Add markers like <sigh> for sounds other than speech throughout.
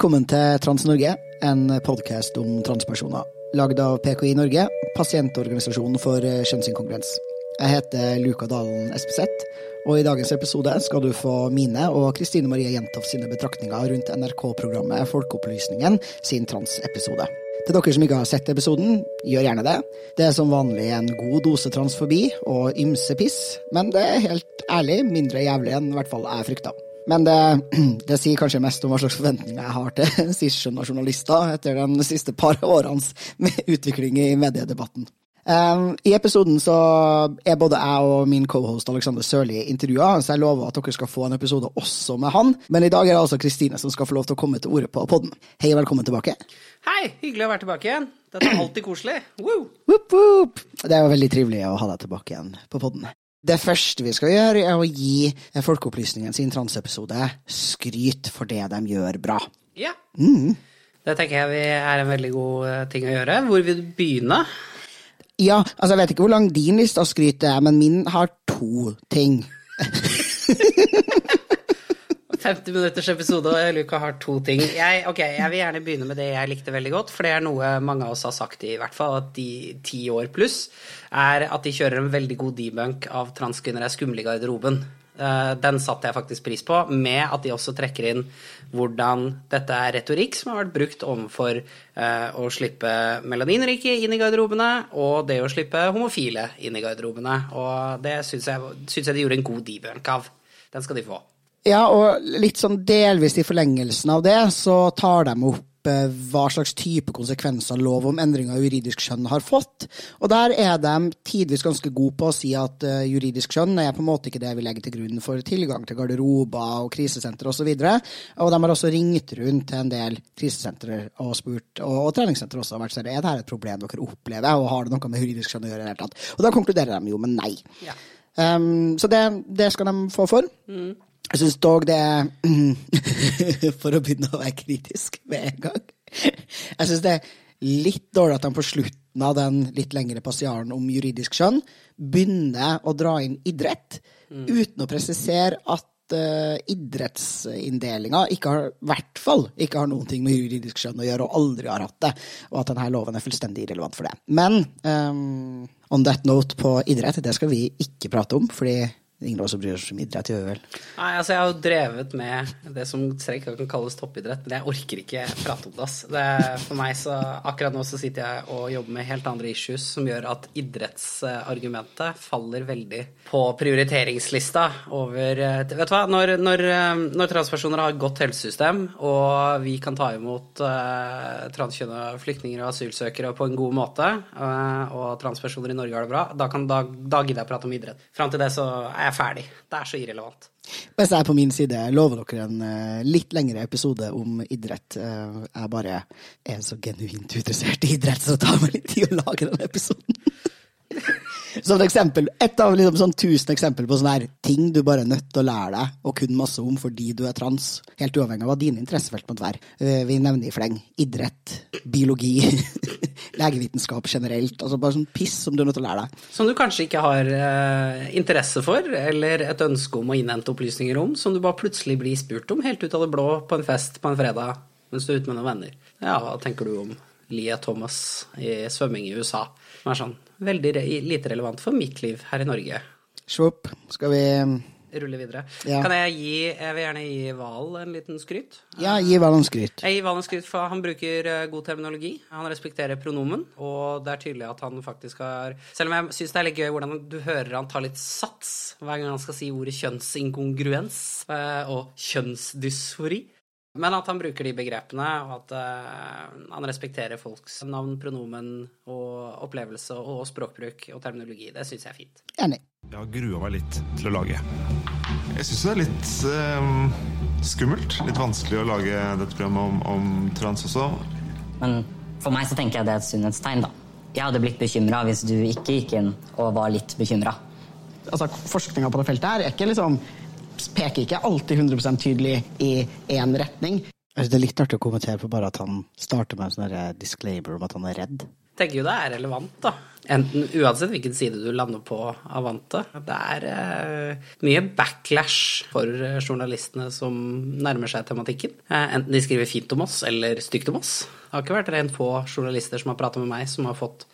velkommen til Trans-Norge, en podkast om transpersoner. Lagd av PKI Norge, pasientorganisasjonen for eh, kjønnsinkongruens. Jeg heter Luka Dalen Espeseth, og i dagens episode skal du få mine og Kristine Marie Jentoff sine betraktninger rundt NRK-programmet Folkeopplysningen sin transepisode. Til dere som ikke har sett episoden, gjør gjerne det. Det er som vanlig en god dose transfobi og ymse piss, men det er helt ærlig mindre jævlig enn i hvert fall jeg frykta. Men det, <clears throat> det, sier kanskje mest om hva slags forventninger jeg har til <laughs> cisskjønna journalister etter de siste par <laughs> årenes utvikling i mediedebatten. Um, I episoden så er både jeg og min cohost Alexander Sørli intervjua, så jeg lover at dere skal få en episode også med han. Men i dag er det altså Kristine som skal få lov til å komme til orde på podden. Hei og velkommen tilbake. Hei, hyggelig å være tilbake igjen. Dette er alltid koselig. Woo! Woop, woop. Det er jo veldig trivelig å ha deg tilbake igjen på podden. Det første vi skal gjøre, er å gi Folkeopplysningen sin transepisode skryt for det de gjør bra. Ja. Mm. Det tenker jeg er en veldig god eh, ting å gjøre. Hvor vil du begynne? Ja, altså jeg vet ikke hvor lang din liste av skryt er, men min har to ting. <laughs> 50 minutters episode, og Luka har to ting. Jeg, ok, jeg vil gjerne begynne med det jeg likte veldig godt, for det er noe mange av oss har sagt i hvert fall, at de ti år pluss, er at de kjører en veldig god debunk av transkvinner er skumle i garderoben. Eh, den satte jeg faktisk pris på, med at de også trekker inn hvordan dette er retorikk som har vært brukt overfor uh, å slippe melaninrike inn i garderobene, og det å slippe homofile inn i garderobene. Og det syns jeg, synes jeg de gjorde en god debunk av. Den skal de få. Ja, og litt sånn delvis i forlengelsen av det, så tar de opp eh, hva slags type konsekvenser lov om endring av juridisk kjønn har fått. Og der er de tidvis ganske gode på å si at uh, juridisk kjønn er på en måte ikke det vi legger til grunn for tilgang til garderober og krisesenter osv. Og, så og de har også ringt rundt til en del krisesentre og spurt, og, og treningssentre også, har vært sånn, er dette et problem dere opplever, og har det noe med juridisk kjønn å gjøre i det hele tatt? Og da konkluderer de jo med nei. Ja. Um, så det, det, skal de få for. Mm. Jeg syns dog det er <laughs> For å begynne å være kritisk med en gang. Jeg syns det er litt dårlig at de på slutten av den litt lengre passiaren om juridisk kjønn begynner å dra inn idrett, mm. uten å presisere at uh, idrettsinndelinga ikke har, hvert fall ikke har noen ting med juridisk kjønn å gjøre, og aldri har hatt det, og at denne loven er fullstendig irrelevant for det. Men um, on that note på idrett, det skal vi ikke prate om, fordi Ingen av oss bryr oss om idrett, gjør vi vel? Nei, altså jeg har jo drevet med det som strengt kan kalles toppidrett, men jeg orker ikke prate om det. ass. Det for meg så, Akkurat nå så sitter jeg og jobber med helt andre issues som gjør at idrettsargumentet faller veldig på prioriteringslista over eh, Vet du hva, når, når, eh, når transpersoner har et godt helsesystem, og vi kan ta imot uh, transkjønna flyktninger og asylsøkere på en god måte, uh, og transpersoner i Norge har det bra, da, kan, da, da gidder jeg prate om idrett. Fram til det så er jeg er ferdig. Det er så irrelevant. Hvis jeg på min side lover dere en uh, litt lengre episode om idrett. Uh, jeg bare er så genuint interessert i idrett, så det tar meg litt tid å lage den episoden. <laughs> <laughs> Som et eksempel, Et av liksom sånn tusen eksempler på sånne her ting du bare er nødt til å lære deg og kunne masse om fordi du er trans. Helt uavhengig av hva dine interessefelt måtte være. Uh, vi nevner i fleng idrett, biologi, <laughs> legevitenskap generelt. altså Bare sånn piss som du er nødt til å lære deg. Som du kanskje ikke har eh, interesse for, eller et ønske om å innhente opplysninger om, som du bare plutselig blir spurt om helt ut av det blå på en fest på en fredag mens du er ute med noen venner. Ja, hva tenker du om Lia Thomas i svømming i USA? Som er sånn veldig lite relevant for mitt liv her i Norge. Svopp, skal vi rulle videre. Ja. Kan jeg gi Jeg vil gjerne gi Val en liten skryt. Ja, gi Val en skryt. Jeg gir Val en skryt, for han bruker eh, god terminologi. Han respekterer pronomen, og det er tydelig at han faktisk har Selv om jeg syns det er litt gøy hvordan du hører han ta litt sats hver gang han skal si ordet kjønnsinkongruens eh, og kjønnsdysfori. Men at han bruker de begrepene, og at uh, han respekterer folks navn, pronomen og opplevelse og språkbruk og terminologi, det syns jeg er fint. Enig. Jeg har grua meg litt til å lage. Jeg syns det er litt uh, skummelt. Litt vanskelig å lage dette programmet om, om, trans også. Men for meg så tenker jeg det er et sunnhetstegn, da. Jeg hadde blitt bekymra hvis du ikke gikk inn og var litt bekymra. Altså, Forskninga på det feltet her er ikke liksom peker ikke alltid 100% tydelig i én retning. Det er litt artig å kommentere på bare at han starter med en sånn disclaimer om at han er redd. Jeg tenker jo det er relevant, da. Enten, uansett hvilken side du lander på av vantet. Det er uh, mye backlash for journalistene som nærmer seg tematikken. Uh, enten de skriver fint om oss eller stygt om oss. Det har ikke vært rent få journalister som har prata med meg, som har fått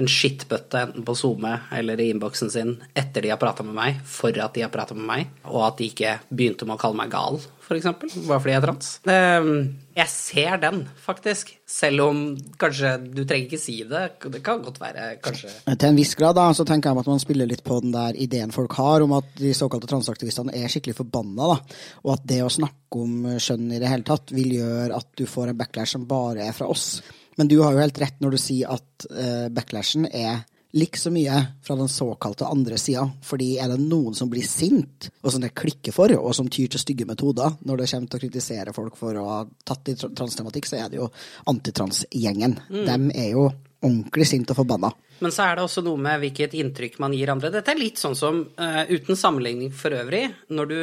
en skittbøtte enten på SoMe eller i innboksen sin etter de har prata med meg, for at de har prata med meg, og at de ikke begynte med å kalle meg gal, f.eks., bare fordi jeg er trans. Ehm, jeg ser den, faktisk. Selv om kanskje du trenger ikke si det. Det kan godt være, kanskje Til en viss grad, da, så tenker jeg at man spiller litt på den der ideen folk har om at de såkalte transaktivistene er skikkelig forbanna, da. Og at det å snakke om skjønn i det hele tatt vil gjøre at du får en backlash som bare er fra oss. Men du har jo helt rett når du sier at uh, backlashen er like så mye fra den såkalte andre sida. Fordi er det noen som blir sint, og som det klikker for, og som tyr til stygge metoder når det kommer til å kritisere folk for å ha tatt i transtematikk, så er det jo antitransgjengen. Mm. De er jo ordentlig sint og forbanna. Men så er det også noe med hvilket inntrykk man gir andre. Dette er litt sånn som, uh, uten sammenligning for øvrig, når du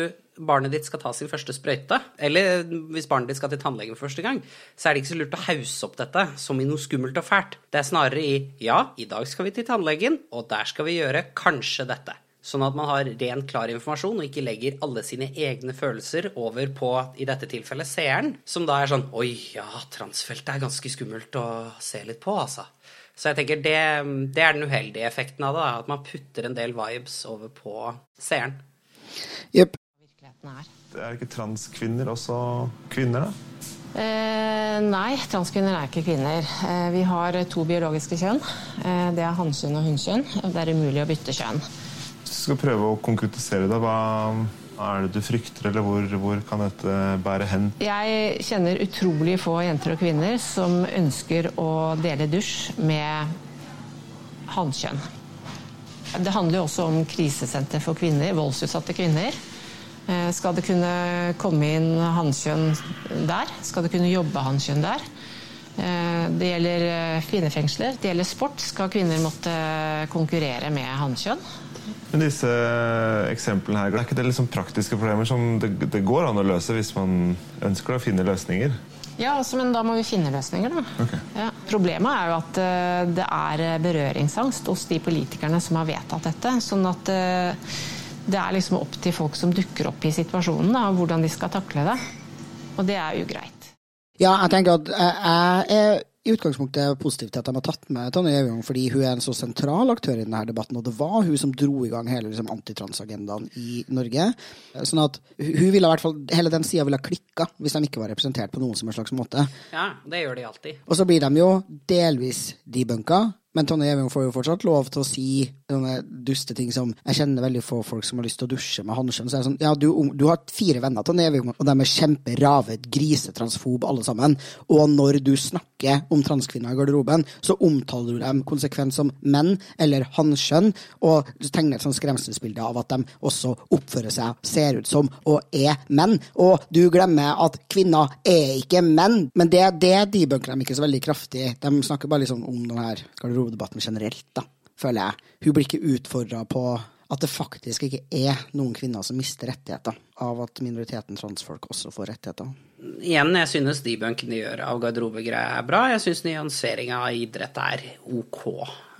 barnet ditt skal ta sin første sprøyte, eller hvis barnet ditt skal til tannlegen for første gang, så er det ikke så lurt å hause opp dette som i noe skummelt og fælt. Det er snarere i ja, i dag skal vi til tannlegen, og der skal vi gjøre kanskje dette. Sånn at man har ren, klar informasjon og ikke legger alle sine egne følelser over på, i dette tilfellet, seeren, som da er sånn Oi, ja, transfeltet er ganske skummelt å se litt på, altså. Så jeg tenker det, det er den uheldige effekten av det, at man putter en del vibes over på seeren. Yep virkeligheten er. Det er ikke transkvinner også kvinner, da? Eh, nei, transkvinner er ikke kvinner. Eh, vi har to biologiske kjønn. Eh, det er hannkjønn og hunnkjønn. Det er umulig å bytte kjønn. Hvis du skal prøve å konkretisere det, hva er det du frykter, eller hvor, hvor, kan dette bære hen? Jeg kjenner utrolig få jenter og kvinner som ønsker å dele dusj med hannkjønn. Det handler jo også om krisesenter for kvinner, voldsutsatte kvinner. Eh, skal det kunne komme inn hannkjønn der? Skal det kunne jobbe hannkjønn der? Eh, det gjelder eh, kvinnefengsler, det gjelder sport. Skal kvinner måtte konkurrere med hannkjønn? Men disse eksemplene her, Er ikke det liksom praktiske problemer som det, det, går an å løse hvis man ønsker å finne løsninger? Ja, altså, men da må vi finne løsninger, da. Okay. Ja. Problemet er jo at det er berøringsangst hos de politikerne som har vedtatt dette. Sånn at det er liksom opp til folk som dukker opp i situasjonen, da, hvordan de skal takle det. Og det er ugreit. Ja, jeg tenker at jeg er i utgangspunktet positiv til at de har tatt med Tonje Gjevjong, fordi hun er en så sentral aktør i denne debatten, og det var hun som dro i gang hele liksom, antitransagendaen i Norge. Sånn at hun ville i hvert fall, Hele den sida ville ha klikka hvis de ikke var representert på noen som en slags måte. Ja, det gjør de alltid. Og så blir de jo delvis debunka, men Tonje Gjeving får jo fortsatt lov til å si sånne duste ting som Jeg kjenner veldig få folk som har lyst til å dusje med hanskjønn. Så er det sånn, ja, du, du har fire venner, Tonje Gjeving, og de er kjemperavet grisetransfob alle sammen. Og når du snakker om transkvinner i garderoben, så omtaler du dem konsekvent som menn eller hanskjønn, og du tegner et sånt skremselsbilde av at de også oppfører seg, ser ut som og er menn. Og du glemmer at kvinner er ikke menn. Men det, er det debunker de ikke så veldig kraftig. De snakker bare liksom om den her garderoben garderobedebatten generelt, da, føler jeg. Hun blir ikke utfordra på at det faktisk ikke er noen kvinner som mister rettigheter av at minoriteten transfolk også får rettigheter. Igjen, jeg synes debunken de gjør av garderobegreier er bra. Jeg synes nyanseringa av idrett er ok.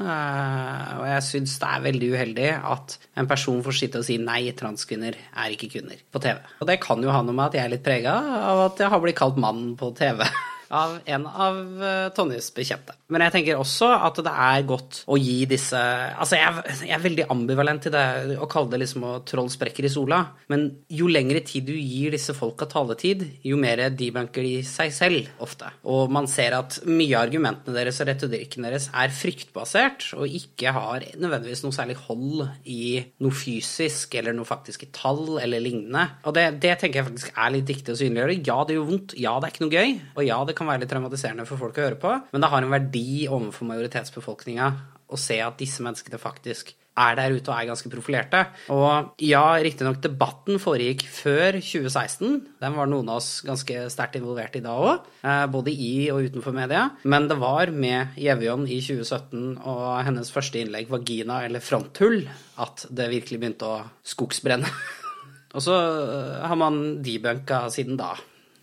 Uh, og jeg syns det er veldig uheldig at en person får sitte og si nei, transkvinner er ikke kvinner på TV. Og det kan jo ha noe med at jeg er litt prega av at jeg har blitt kalt mann på TV. <laughs> av en av uh, Tonjes bekjente. Men jeg tenker også at det er godt å gi disse Altså, jeg, jeg er veldig ambivalent til det å kalle det liksom å troll sprekker i sola, men jo lengre tid du gir disse folka taletid, jo mer debunker de seg selv, ofte. Og man ser at mye av argumentene deres og retorikken deres er fryktbasert, og ikke har nødvendigvis noe særlig hold i noe fysisk eller noe faktisk i tall eller lignende. Og det, det tenker jeg faktisk er litt viktig å synliggjøre. Ja, det gjør vondt. Ja, det er ikke noe gøy. Og ja, det kan være litt traumatiserende for folk å høre på, men det har en verdi overfor majoritetsbefolkninga å se at disse menneskene faktisk er der ute og er ganske profilerte. Og ja, riktignok debatten foregikk før 2016. Den var noen av oss ganske sterkt involvert i da òg, eh, både i og utenfor media. Men det var med Jevjon i 2017 og hennes første innlegg 'Vagina eller fronthull' at det virkelig begynte å skogsbrenne. <laughs> og så eh, har man debunka siden da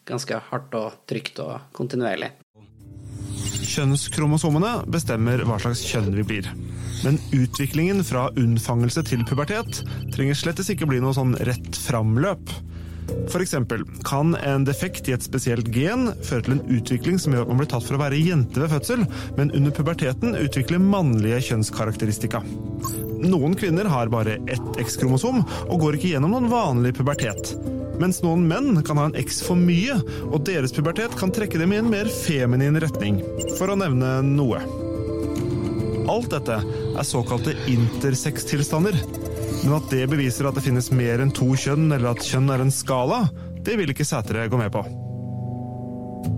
ganske hardt og trygt og kontinuerlig. Kjønnskromosomene bestemmer hva slags kjønn vi blir. Men utviklingen fra unnfangelse til pubertet trenger slettes ikke bli noe sånn rett fram-løp. Eksempel kan en defekt i et spesielt gen føre til en utvikling som gjør at man blir tatt for å være jente ved fødsel, men under puberteten utvikler mannlige kjønnskarakteristika. Noen kvinner har bare ett X-kromosom og går ikke gjennom noen vanlig pubertet. Mens noen menn kan ha en X for mye, og deres pubertet kan trekke dem i en mer feminin retning, for å nevne noe. Alt dette er såkalte intersex-tilstander. Men at det beviser at det finnes mer enn to kjønn, eller at kjønn er en skala, det vil ikke Sætre gå med på.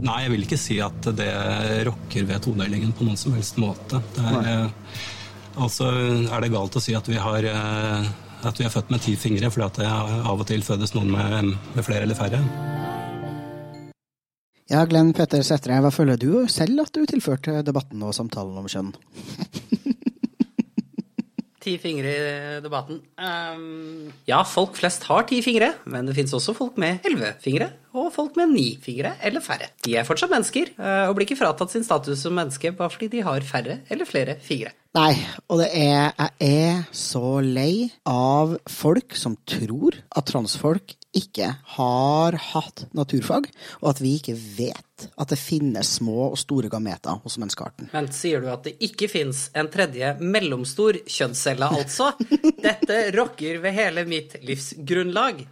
Nei, jeg vil ikke si at det rokker ved todelingen på noen som helst måte. Det er, altså, er det galt å si at vi, har, eh, at vi er født med ti fingre fordi at det av og til fødes noen med, med flere eller færre? Ja, Glenn Petter Sætre, hva føler du selv at du tilførte debatten og samtalen om kjønn? <laughs> Ti fingre i debatten. Um, ja, folk flest har ti fingre, men det fins også folk med elleve fingre, og folk med ni fingre eller færre. De er fortsatt mennesker, uh, og blir ikke fratatt sin status som menneske bare fordi de har færre eller flere fingre. Nei, og det er Jeg er så lei av folk som tror at transfolk ikke har hatt naturfag, og at vi ikke vet at det finnes små og store gameter hos menneskearten. Men sier du at det ikke fins en tredje mellomstor kjønnscelle, altså? <laughs> Dette rokker ved hele mitt livsgrunnlag.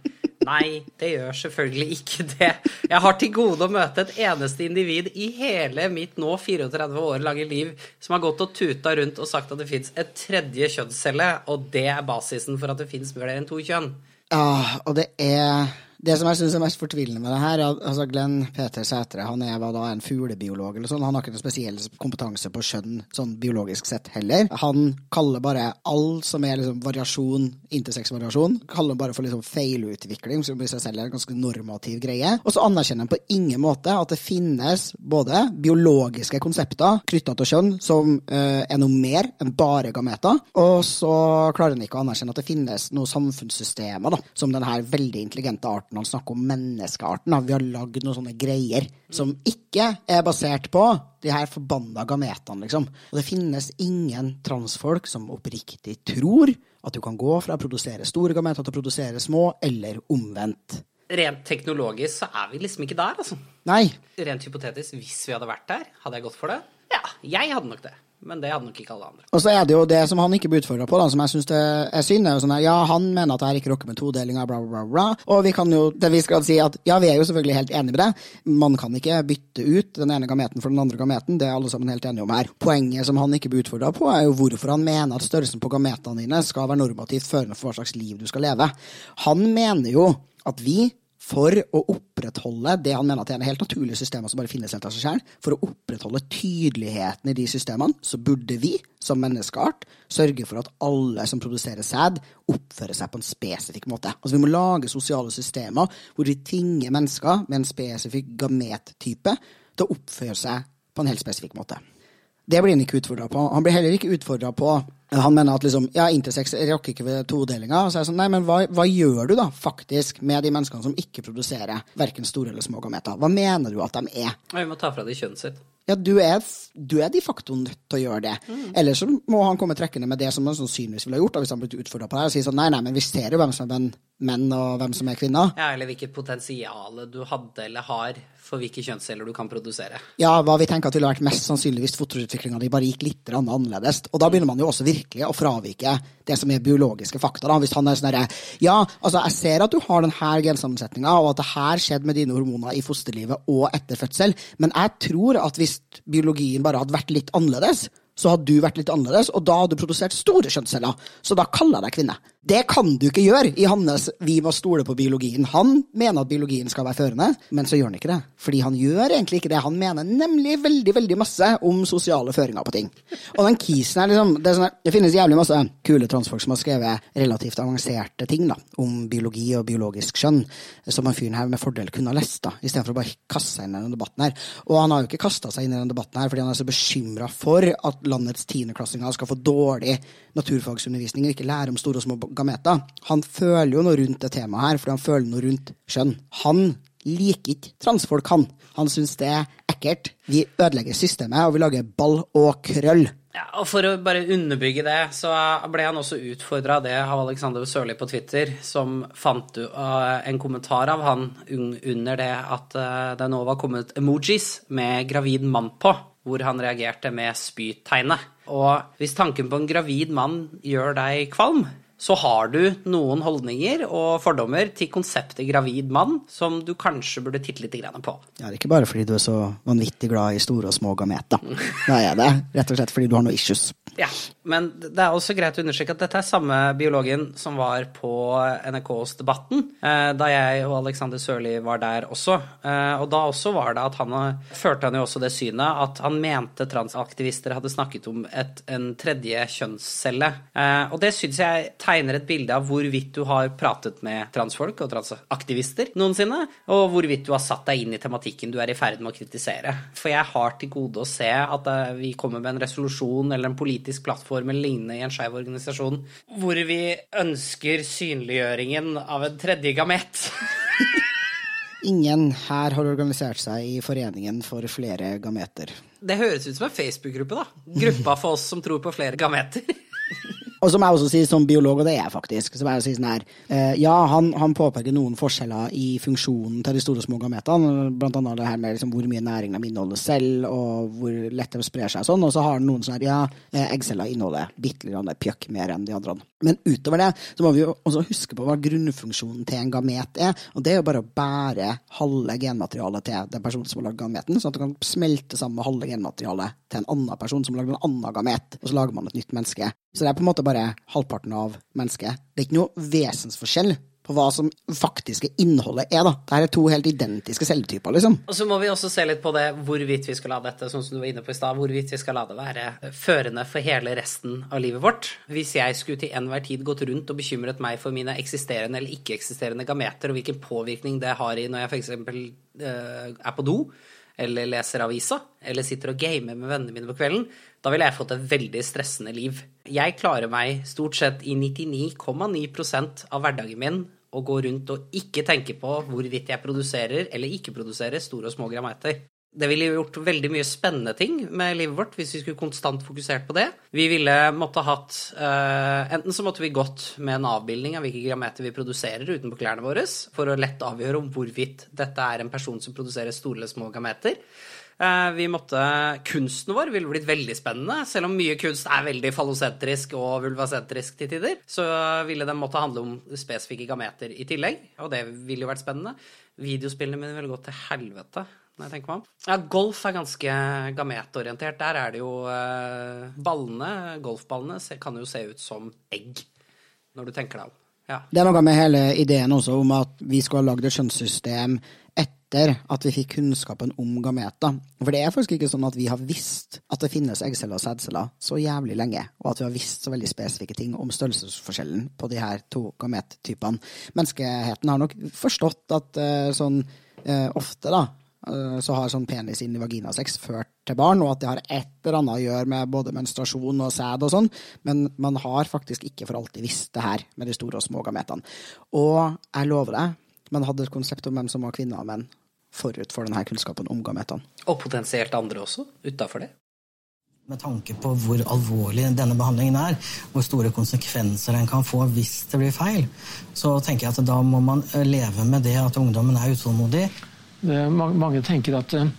Nei, det gjør selvfølgelig ikke det. Jeg har til gode å møte et eneste individ i hele mitt nå 34 år lange liv som har gått og tuta rundt og sagt at det fins et tredje kjønnscelle, og det er basisen for at det fins mer enn to kjønn. Ja, og det er det som jeg syns er mest fortvilende med det her, er altså Glenn Peter Sætre han er da en fuglebiolog eller sånn. Han har ikke noen spesiell kompetanse på kjønn sånn biologisk sett heller. Han kaller bare all som er liksom variasjon, intersex-variasjon, kaller bare for liksom feilutvikling, som i seg selv er en ganske normativ greie. Og så anerkjenner han på ingen måte at det finnes både biologiske konsepter knytta til kjønn som uh, er noe mer enn bare gameter, og så klarer han ikke å anerkjenne at det finnes noen samfunnssystemer da, som denne veldig intelligente arten arten, han snakker om menneskearten. Vi har lagd noen sånne greier som ikke er basert på de her forbanna gametene, liksom. Og det finnes ingen transfolk som oppriktig tror at du kan gå fra å produsere store gameter til å produsere små, eller omvendt. Rent teknologisk så er vi liksom ikke der, altså. Nei. Rent hypotetisk, hvis vi hadde vært der, hadde jeg gått for det? Ja, jeg hadde nok det. Men det hadde nok ikke alle andre. Og så er det jo det som han ikke blir utfordra på, da, som jeg syns er synd. er jo sånn at, Ja, han mener at her ikke rokker med todelinga, bla, bla, bla. Og vi kan jo til viss grad si at ja, vi er jo selvfølgelig helt enige med det. Man kan ikke bytte ut den ene gameten for den andre gameten. Det er alle sammen helt enige om her. Poenget som han ikke blir utfordra på, er jo hvorfor han mener at størrelsen på gametene dine skal være normativt førende for hva slags liv du skal leve. Han mener jo at vi for å opprettholde det han mener at det er helt naturlige systemer som bare finnes helt av seg selv, for å opprettholde tydeligheten i de systemene, så burde vi som menneskeart sørge for at alle som produserer sæd, oppfører seg på en spesifikk måte. Altså Vi må lage sosiale systemer hvor vi tvinger mennesker med en spesifikk gamettype til å oppføre seg på en helt spesifikk måte. Det blir han ikke utfordra på. Han blir heller ikke utfordra på han mener at liksom, ja, intersex rokker ikke ved todelinga. Så er jeg sånn, nei, men hva, hva, gjør du da faktisk med de menneskene som ikke produserer verken store eller små gameter? Hva mener du at de er? Vi må ta fra de kjønnet sitt. Ja, du er, du er de facto nødt til å gjøre det. Mm. Ellers så må han komme trekkende med det som han sannsynligvis ville ha gjort. Da, hvis han ble utfordra på det og si sånn nei, nei, men vi ser jo hvem som er menn, og hvem som er kvinner. Ja, eller hvilket potensial du hadde eller har for hvilke kjønnsceller du kan produsere. Ja, hva vi tenker at ville vært mest sannsynlig hvis fosterutviklinga di bare gikk litt annerledes. Og da begynner man jo også virkelig å fravike det som er biologiske fakta. Da. Hvis han er sånn herre Ja, altså, jeg ser at du har denne gensammensetninga, og at det her skjedde med dine hormoner i fosterlivet og etter fødsel, men jeg tror at hvis biologien bare hadde vært litt annerledes, så hadde du vært litt annerledes, og da hadde du produsert store kjønnsceller. Så da kaller jeg deg kvinne. Det kan du ikke gjøre i hans 'vi må stole på biologien'. Han mener at biologien skal være førende, men så gjør han ikke det. Fordi han gjør egentlig ikke det. Han mener nemlig veldig veldig masse om sosiale føringer på ting. Og den kisen er liksom Det, sånn, det finnes jævlig masse kule transfolk som har skrevet relativt avanserte ting da, om biologi og biologisk skjønn, som han fyren her med fordel kunne ha lest, da, istedenfor å bare kaste seg inn i denne debatten her. Og han har jo ikke kasta seg inn i denne debatten her fordi han er så bekymra for at landets tiendeklassinger skal få dårlig naturfagsundervisning og ikke lære om store og små gameter. Han føler jo noe rundt det temaet her, fordi han føler noe rundt kjønn. Han liker ikke transfolk, han. Han syns det er ekkelt. Vi ødelegger systemet, og vi lager ball og krøll. Ja, og For å bare underbygge det, så ble han også utfordra av det av Alexander Sørli på Twitter, som fant uh, en kommentar av han under det at uh, det nå var kommet emojis med gravid mann på, hvor han reagerte med spytegnet. Og hvis tanken på en gravid mann gjør deg kvalm, så har du noen holdninger og fordommer til konseptet gravid mann som du kanskje burde titte litt på. Ja, det er ikke bare fordi du er så vanvittig glad i store og små gameter. Da er det rett og slett fordi du har noe issues. Ja, men det er også greit å understreke at dette er samme biologen som var på NRKs Debatten eh, da jeg og Alexander Sørli var der også. Eh, og da også var det at han førte han jo også det synet at han mente transaktivister hadde snakket om et, en tredje kjønnscelle. Eh, og det syns jeg tegner et bilde av hvorvidt du har pratet med transfolk og transaktivister noensinne, og hvorvidt du har satt deg inn i tematikken du er i ferd med å kritisere. For jeg har til gode å se at vi kommer med en resolusjon eller en politisk politisk plattform eller lignende i en skeiv organisasjon hvor vi ønsker synliggjøringen av en tredje gamet. <laughs> Ingen her har organisert seg i Foreningen for flere gameter. Det høres ut som en Facebook-gruppe, da. Gruppa for oss som tror på flere gameter. Og som jeg også sier som biolog, og det er jeg faktisk, så jeg si sånn her, eh, Ja, han, han, påpeker noen forskjeller i funksjonen til de store og små gametene. Blant annet det her med liksom, hvor mye næring de inneholder selv, og hvor lett de sprer seg. og sånn, Og så har han noen sånn her, ja, eh, eggceller inneholder bitte litt pjøkk mer enn de andre. Men utover det så må vi jo også huske på hva grunnfunksjonen til en gamet er. Og det er jo bare å bære halve genmaterialet til den personen som har lagd gameten, sånn at du kan smelte sammen med halve genmaterialet til en annen person som har lagd en annen gamet, og så lager man et nytt menneske. Så det er på en måte bare halvparten av mennesket. Det er ikke noe vesensforskjell på hva som faktiske innholdet er. da. Dette er to helt identiske celletyper, liksom. Og så må vi også se litt på det hvorvidt vi skal la dette sånn som du var inne på i sted, hvorvidt vi skal la det være førende for hele resten av livet vårt. Hvis jeg skulle til enhver tid gått rundt og bekymret meg for mine eksisterende eller ikke-eksisterende gameter, og hvilken påvirkning det har i når jeg f.eks. Uh, er på do, eller leser avisa, eller sitter og gamer med vennene mine på kvelden, da ville jeg fått et veldig stressende liv. Jeg klarer meg stort sett i 99,9% av hverdagen min å gå rundt og ikke tenke på hvorvidt jeg produserer eller ikke produserer store og små grammeter. Det ville gjort veldig mye spennende ting med livet vårt hvis vi skulle konstant fokusert på det. Vi ville måtte hatt uh, Enten så måtte vi gått med en avbildning av hvilke grammeter vi produserer utenpå klærne våre, for å lett avgjøre om hvorvidt dette er en person som produserer store eller små gameter. Eh, vi måtte, Kunsten vår ville blitt veldig spennende. Selv om mye kunst er veldig fallosentrisk og vulvasentrisk til tider, så ville den måtte handle om spesifikke gameter i tillegg, og det ville jo vært spennende. Videospillene mine ville gått til helvete. Når jeg tenker meg om. Ja, golf er ganske gametorientert. Der er det jo uh, Ballene, golfballene, kan jo se ut som egg, når du tenker deg om. Ja. Det er noe med hele ideen også om at vi skulle ha lagd et skjønnssystem etter at vi fikk kunnskapen om gameter. For det er faktisk ikke sånn at vi har visst at det finnes eggceller og sædceller så jævlig lenge, og at vi har visst så veldig spesifikke ting om størrelsesforskjellen på de her to gamettypene. Menneskeheten har nok forstått at uh, sånn uh, ofte, da, så har sånn penis inn i vaginasex ført til barn, og at det har et eller annet å gjøre med både menstruasjon og sæd og sånn, men man har faktisk ikke for alltid visst det her med de store og små gametene. Og jeg lover deg, man hadde et konsept om hvem som var kvinner og menn forut for denne kunnskapen om gametene. Og potensielt andre også, utafor det. Med tanke på hvor alvorlig denne behandlingen er, hvor store konsekvenser den kan få hvis det blir feil, så tenker jeg at da må man eh, leve med det at ungdommen er utålmodig. Mange tenker at eh,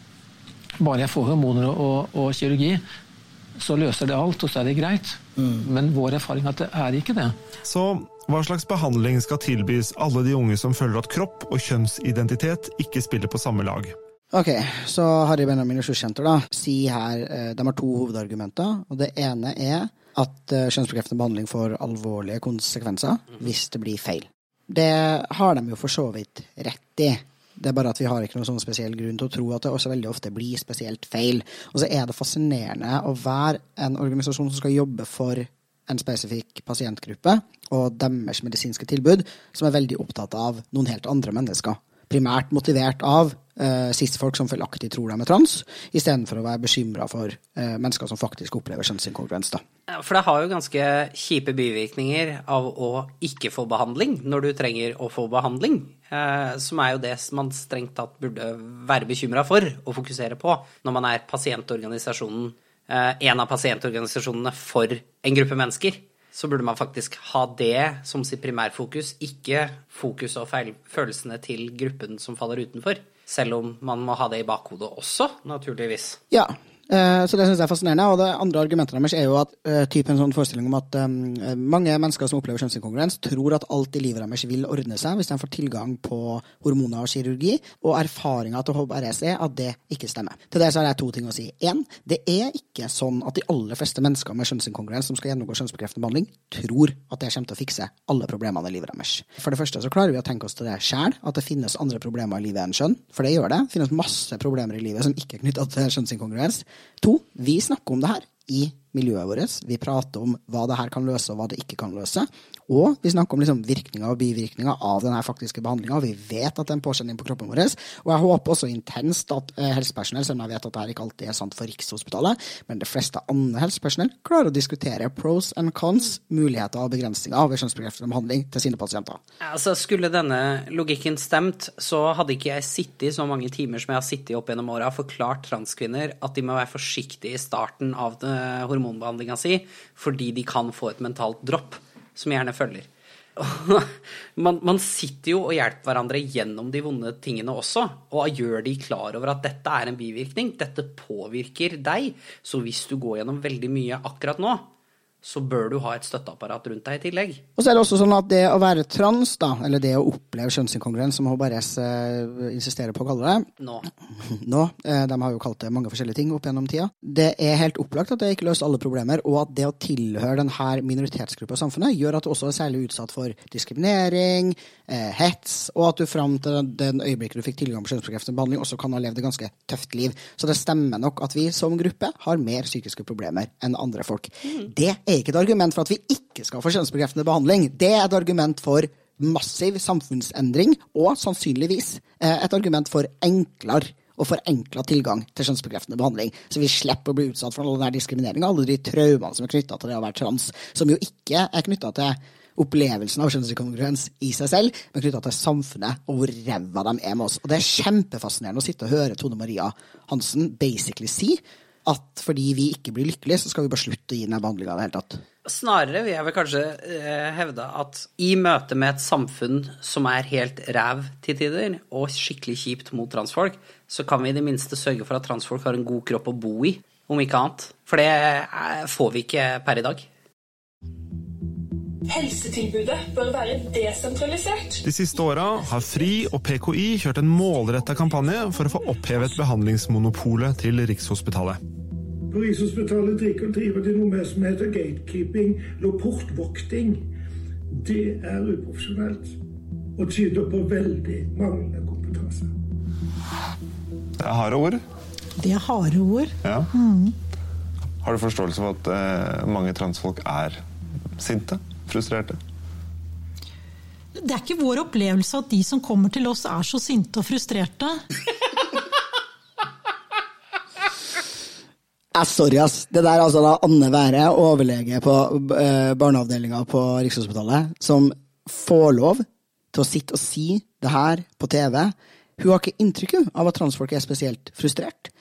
bare jeg får hormoner og, og, kirurgi, så løser det alt, og så er det greit. Mm. Men vår erfaring er at det er ikke det. Så hva slags behandling skal tilbys alle de unge som føler at kropp og kjønnsidentitet ikke spiller på samme lag? Ok, så Harry Benjamin Ressurssenter da, sier her eh, de har to hovedargumenter. og Det ene er at eh, kjønnsbekreftende behandling får alvorlige konsekvenser hvis det blir feil. Det har de jo for så vidt rett i. Det er bare at vi har ikke noen sånn spesiell grunn til å tro at det også veldig ofte blir spesielt feil. Og så er det fascinerende å være en organisasjon som skal jobbe for en spesifikk pasientgruppe og deres medisinske tilbud, som er veldig opptatt av noen helt andre mennesker. Primært motivert av uh, cis-folk som feilaktig tror de er trans, istedenfor å være bekymra for uh, mennesker som faktisk opplever kjønnsinkongruens. For det har jo ganske kjipe bivirkninger av å ikke få behandling når du trenger å få behandling. Uh, som er jo det man strengt tatt burde være bekymra for og fokusere på når man er pasientorganisasjonen, en av pasientorganisasjonene for en gruppe mennesker så burde man faktisk ha det som sitt primærfokus, ikke fokus og feil følelsene til gruppen som faller utenfor. Selv om man må ha det i bakhodet også, naturligvis. Ja, så det syns jeg er fascinerende. Og det andre argumentet deres er jo at uh, typen sånn forestilling om at um, mange mennesker som opplever kjønnsinkongruens, tror at alt i livet deres vil ordne seg hvis de får tilgang på hormoner og kirurgi, og erfaringa til HBRS er at det ikke stemmer. Til det så har jeg to ting å si. Én, det er ikke sånn at de aller fleste mennesker med kjønnsinkongruens som skal gjennomgå kjønnsbekreftende behandling, tror at det kommer til å fikse alle problemene i livet deres. For det første så klarer vi å tenke oss til det sjæl, at det finnes andre problemer i livet enn kjønn. For det gjør det. Det finnes masse problemer i livet som ikke er knytta til kjønnsinkongruens. To, vi snakker om det her i miljøet vårt. Vi prater om hva det her kan løse, og hva det ikke kan løse. Og vi snakker om liksom virkninger og bivirkninger av denne faktiske behandlinga. Vi vet at det er en påkjenning på kroppen vår. Og jeg håper også intenst at eh, helsepersonell, selv om jeg vet at dette ikke alltid er sant for Rikshospitalet, men de fleste andre helsepersonell klarer å diskutere pros and cons, muligheter og begrensninger ved kjønnsbekreftende behandling til sine pasienter. Altså, Skulle denne logikken stemt, så hadde ikke jeg sittet så mange timer som jeg har sittet opp gjennom åra forklart transkvinner at de må være forsiktige i starten av hormonbehandlinga si fordi de kan få et mentalt dropp som gjerne følger. <laughs> Man, man, sitter jo og hjelper hverandre gjennom de vonde tingene også, og gjør de klar over at dette er en bivirkning, dette påvirker deg. Så hvis du går gjennom veldig mye akkurat nå, så bør du ha et støtteapparat rundt deg i tillegg. Og så er det også sånn at det å være trans, da, eller det å oppleve kjønnsinkongruens, som HBRS eh, insisterer på å kalle det Nå. <laughs> Nå. Eh, de har jo kalt det mange forskjellige ting opp gjennom tida. Det er helt opplagt at det ikke løser alle problemer, og at det å tilhøre denne minoritetsgruppa i samfunnet gjør at du også er særlig utsatt for diskriminering, eh, hets, og at du fram til den øyeblikket du fikk tilgang på kjønnsbekreftende behandling, også kan ha levd et ganske tøft liv. Så det stemmer nok at vi som gruppe har mer psykiske problemer enn andre folk. Mm. Det er ikke et argument for at vi ikke skal få kjønnsbekreftende behandling. Det er et argument for massiv samfunnsendring, og sannsynligvis eh, et argument for enklere og forenkla tilgang til kjønnsbekreftende behandling. Så vi slipper å bli utsatt for all den diskrimineringa, alle de traumene som er knytta til det å være trans, som jo ikke er knytta til opplevelsen av kjønnsinkongruens i seg selv, men knytta til samfunnet og hvor ræva de er med oss. Og det er kjempefascinerende å sitte og høre Tone Maria Hansen basically si at fordi vi ikke blir lykkelige, så skal vi bare slutte å gi denne behandlinga i det hele tatt. Snarere vil jeg vel kanskje eh, hevde at i møte med et samfunn som er helt ræv til tider, og skikkelig kjipt mot transfolk, så kan vi i det minste sørge for at transfolk har en god kropp å bo i, om ikke annet. For det eh, får vi ikke per i dag. Helsetilbudet bør være desentralisert. De siste åra har FRI og PKI kjørt en målretta kampanje for å få opphevet behandlingsmonopolet til Rikshospitalet. På Rikshospitalet driver de noe som heter gatekeeping, eller portvokting. Det er uprofesjonelt og tyder på veldig manglende kompetanse. Det er harde ord. Det er harde ord. Ja. Mm. Har du forståelse for at eh, mange transfolk er sinte? Frustrerte? Det er ikke vår opplevelse at de som kommer til oss, er så sinte og frustrerte. Eh, sorry, ass. Det der er altså da Anne Være, overlege på eh, barneavdelinga på Rikshospitalet, som får lov til å sitte og si det her på TV. Hun har ikke inntrykk av at transfolk er spesielt frustrert.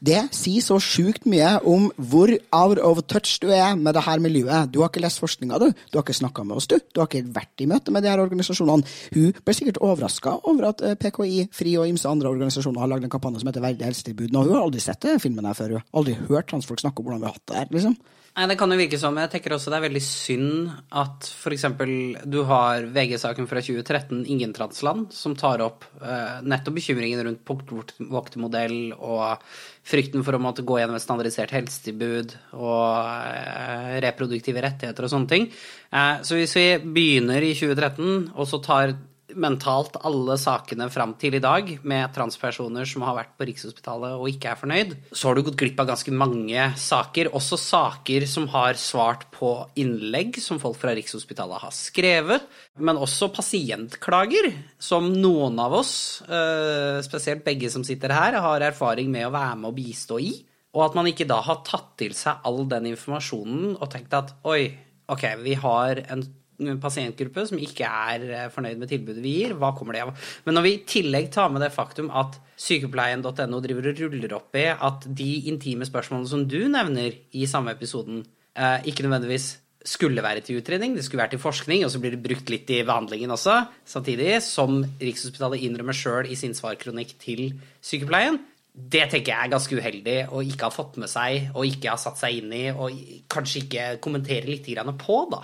Det sier så sjukt mye om hvor out of touch du er med det her miljøet. Du har ikke lest forskninga, du. Du har ikke snakka med oss, du. Du har ikke vært i møte med de her organisasjonene. Hun ble sikkert overraska over at eh, PKI, FRI og ymse andre organisasjoner har lagd en kampanje som heter Verdig helsetilbud. Nå, hun har aldri sett det filmen her før. Hun har aldri hørt transfolk snakke om hvordan vi har hatt det her, liksom. Nei, Det kan jo virke som. Jeg tenker også det er veldig synd at f.eks. du har VG-saken fra 2013, Ingen transland, som tar opp eh, nettopp bekymringen rundt portvoktermodell og frykten for å måtte gå gjennom et standardisert helsetilbud og eh, reproduktive rettigheter og sånne ting. Eh, så hvis vi begynner i 2013, og så tar mentalt alle sakene fram til i dag med transpersoner som har vært på Rikshospitalet og ikke er fornøyd, så har du gått glipp av ganske mange saker. Også saker som har svart på innlegg som folk fra Rikshospitalet har skrevet. Men også pasientklager, som noen av oss, eh, spesielt begge som sitter her, har erfaring med å være med og bistå i. Og at man ikke da har tatt til seg all den informasjonen og tenkt at oi, ok, vi har en pasientgruppe som ikke er eh, fornøyd med tilbudet vi gir, hva kommer det av? Men når vi i tillegg tar med det faktum at sykepleien.no driver og ruller opp i at de intime spørsmålene som du nevner i samme episoden, eh, ikke nødvendigvis skulle være til utredning, det skulle være til forskning, og så blir det brukt litt i behandlingen også, samtidig som Rikshospitalet innrømmer sjøl i sin svarkronikk til sykepleien, det tenker jeg er ganske uheldig å ikke ha fått med seg og ikke ha satt seg inn i, og kanskje ikke kommentere litt på, da.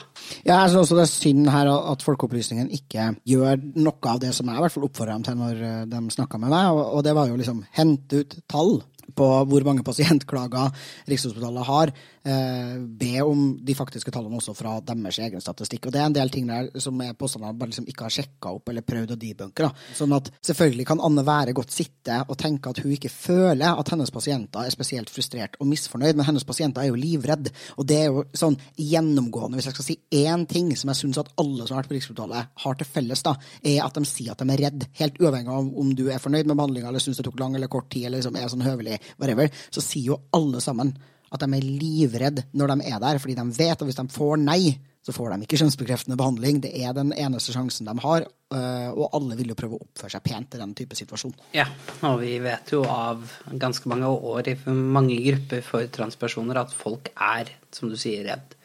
Ja, jeg synes også det er synd her at Folkeopplysningen ikke gjør noe av det som jeg i hvert fall oppfordrer dem til når eh, de snakka med meg, og det var jo liksom hente ut tall på hvor mange pasientklager Rikshospitalet har, eh, be om de faktiske tallene også fra deres egen statistikk. Og det er en del ting der som er påstander bare liksom ikke har sjekka opp eller prøvd å debunke. Sånn at selvfølgelig kan Anne være godt sitte og tenke at hun ikke føler at hennes pasienter er spesielt frustrert og misfornøyd, men hennes pasienter er jo livredd. Og det er jo sånn gjennomgående, hvis jeg skal si én ting som jeg syns at alle som har vært på Rikshospitalet har til felles, da, er at de sier at de er redd, helt uavhengig av om du er fornøyd med behandlinga eller syns det tok lang eller kort tid eller liksom er sånn høvelig, whatever, så sier jo alle sammen at de er livredd når de er der, fordi de vet at hvis de får nei, så får de ikke kjønnsbekreftende behandling. Det er den eneste sjansen de har, øh, og alle vil jo prøve å oppføre seg pent i den type situasjon. Ja, og vi vet jo av ganske mange år i mange grupper for transpersoner at folk er, som du sier, redd.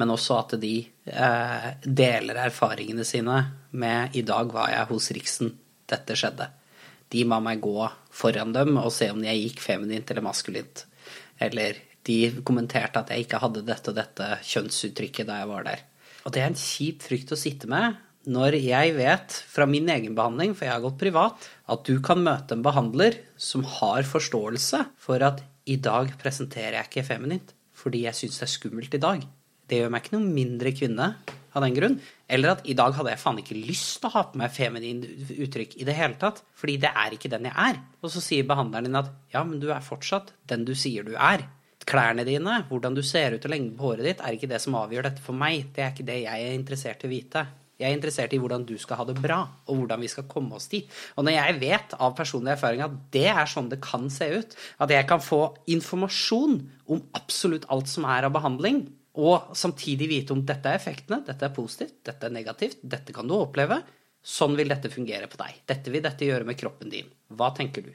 Men også at de eh, deler erfaringene sine med 'i dag var jeg hos Riksen, dette skjedde'. De ba meg gå foran dem og se om jeg gikk feminint eller maskulint. Eller de kommenterte at jeg ikke hadde dette og dette kjønnsuttrykket da jeg var der. Og det er en kjip frykt å sitte med når jeg vet fra min egen behandling, for jeg har gått privat, at du kan møte en behandler som har forståelse for at i dag presenterer jeg ikke feminint fordi jeg syns det er skummelt i dag. Det gjør meg ikke noe mindre kvinne av den grunn. Eller at i dag hadde jeg faen ikke lyst til å ha på meg feminin uttrykk i det hele tatt. Fordi det er ikke den jeg er. Og så sier behandleren din at ja, men du er fortsatt den du sier du er klærne dine, hvordan du ser ut og lengden på håret ditt, er ikke det som avgjør dette for meg. Det er ikke det jeg er interessert i å vite. Jeg er interessert i hvordan du skal ha det bra, og hvordan vi skal komme oss dit. Og når jeg vet av personlig erfaring at det er sånn det kan se ut, at jeg kan få informasjon om absolutt alt som er av behandling, og samtidig vite om dette er effektene, dette er positivt, dette er negativt, dette kan du oppleve, sånn vil dette fungere på deg. Dette vil dette gjøre med kroppen din. Hva tenker du?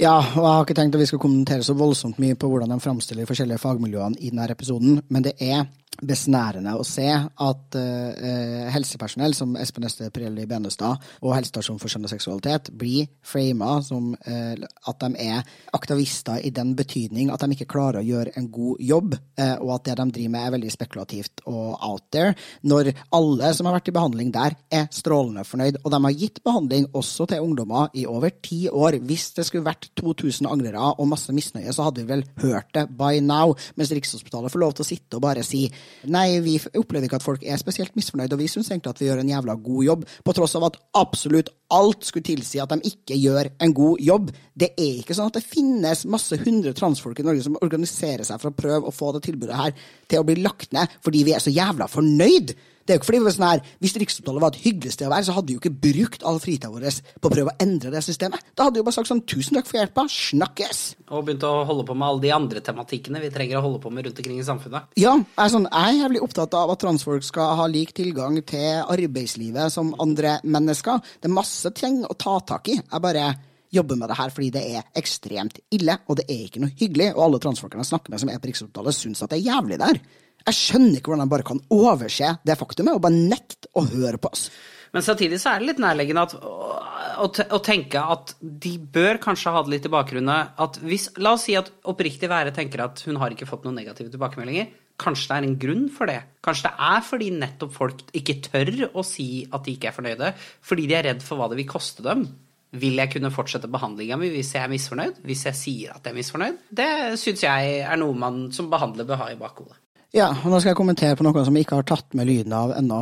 Ja, og jeg har ikke tenkt at vi skal kommentere så voldsomt mye på hvordan de framstiller forskjellige fagmiljøene i denne episoden, men det er besnærende å se at uh, helsepersonell som Espen Este Pirelli Benestad og Helsestasjonen for skjønn og seksualitet blir frama som uh, at de er aktivister i den betydning at de ikke klarer å gjøre en god jobb, uh, og at det de driver med er veldig spekulativt og out there, når alle som har vært i behandling der, er strålende fornøyd. Og de har gitt behandling også til ungdommer i over ti år. Hvis det skulle vært 2000 angrere og masse misnøye, så hadde vi vel hørt det by now, mens Rikshospitalet får lov til å sitte og bare si Nei, vi opplever ikke at folk er spesielt misfornøyd, og vi syns egentlig at vi gjør en jævla god jobb, på tross av at absolutt alt skulle tilsi at de ikke gjør en god jobb. Det er ikke sånn at det finnes masse hundre transfolk i Norge som organiserer seg for å prøve å få det tilbudet her til å bli lagt ned fordi vi er så jævla fornøyd. Det er jo ikke fordi sånn her, Hvis Rikshospitalet var et hyggelig sted å være, så hadde vi jo ikke brukt all fritida vår på å prøve å endre det systemet. Da hadde vi jo bare sagt sånn 'tusen takk for hjelpa, snakkes'. Og begynt å holde på med alle de andre tematikkene vi trenger å holde på med rundt omkring i samfunnet. Ja, jeg er, sånn, jeg er jævlig opptatt av at transfolk skal ha lik tilgang til arbeidslivet som andre mennesker. Det er masse ting å ta tak i. Jeg bare jobber med det her fordi det er ekstremt ille, og det er ikke noe hyggelig. Og alle transfolkene jeg snakker med som er på Rikshospitalet, syns at det er jævlig der. Jeg skjønner ikke hvordan de bare kan overse det faktumet og bare nekte å høre på oss. Men samtidig så er det litt nærliggende at, å, å, tenke at de bør kanskje ha det litt i bakgrunnen. At hvis, la oss si at oppriktig være tenker at hun har ikke fått noen negative tilbakemeldinger. Kanskje det er en grunn for det. Kanskje det er fordi nettopp folk ikke tør å si at de ikke er fornøyde, fordi de er redd for hva det vil koste dem. Vil jeg kunne fortsette behandlinga mi hvis jeg er misfornøyd? Hvis jeg sier at jeg er misfornøyd? Det syns jeg er noe man som behandler bør ha i bakhodet. Ja, og nå skal jeg kommentere på noe som jeg ikke har tatt med lyden av ennå.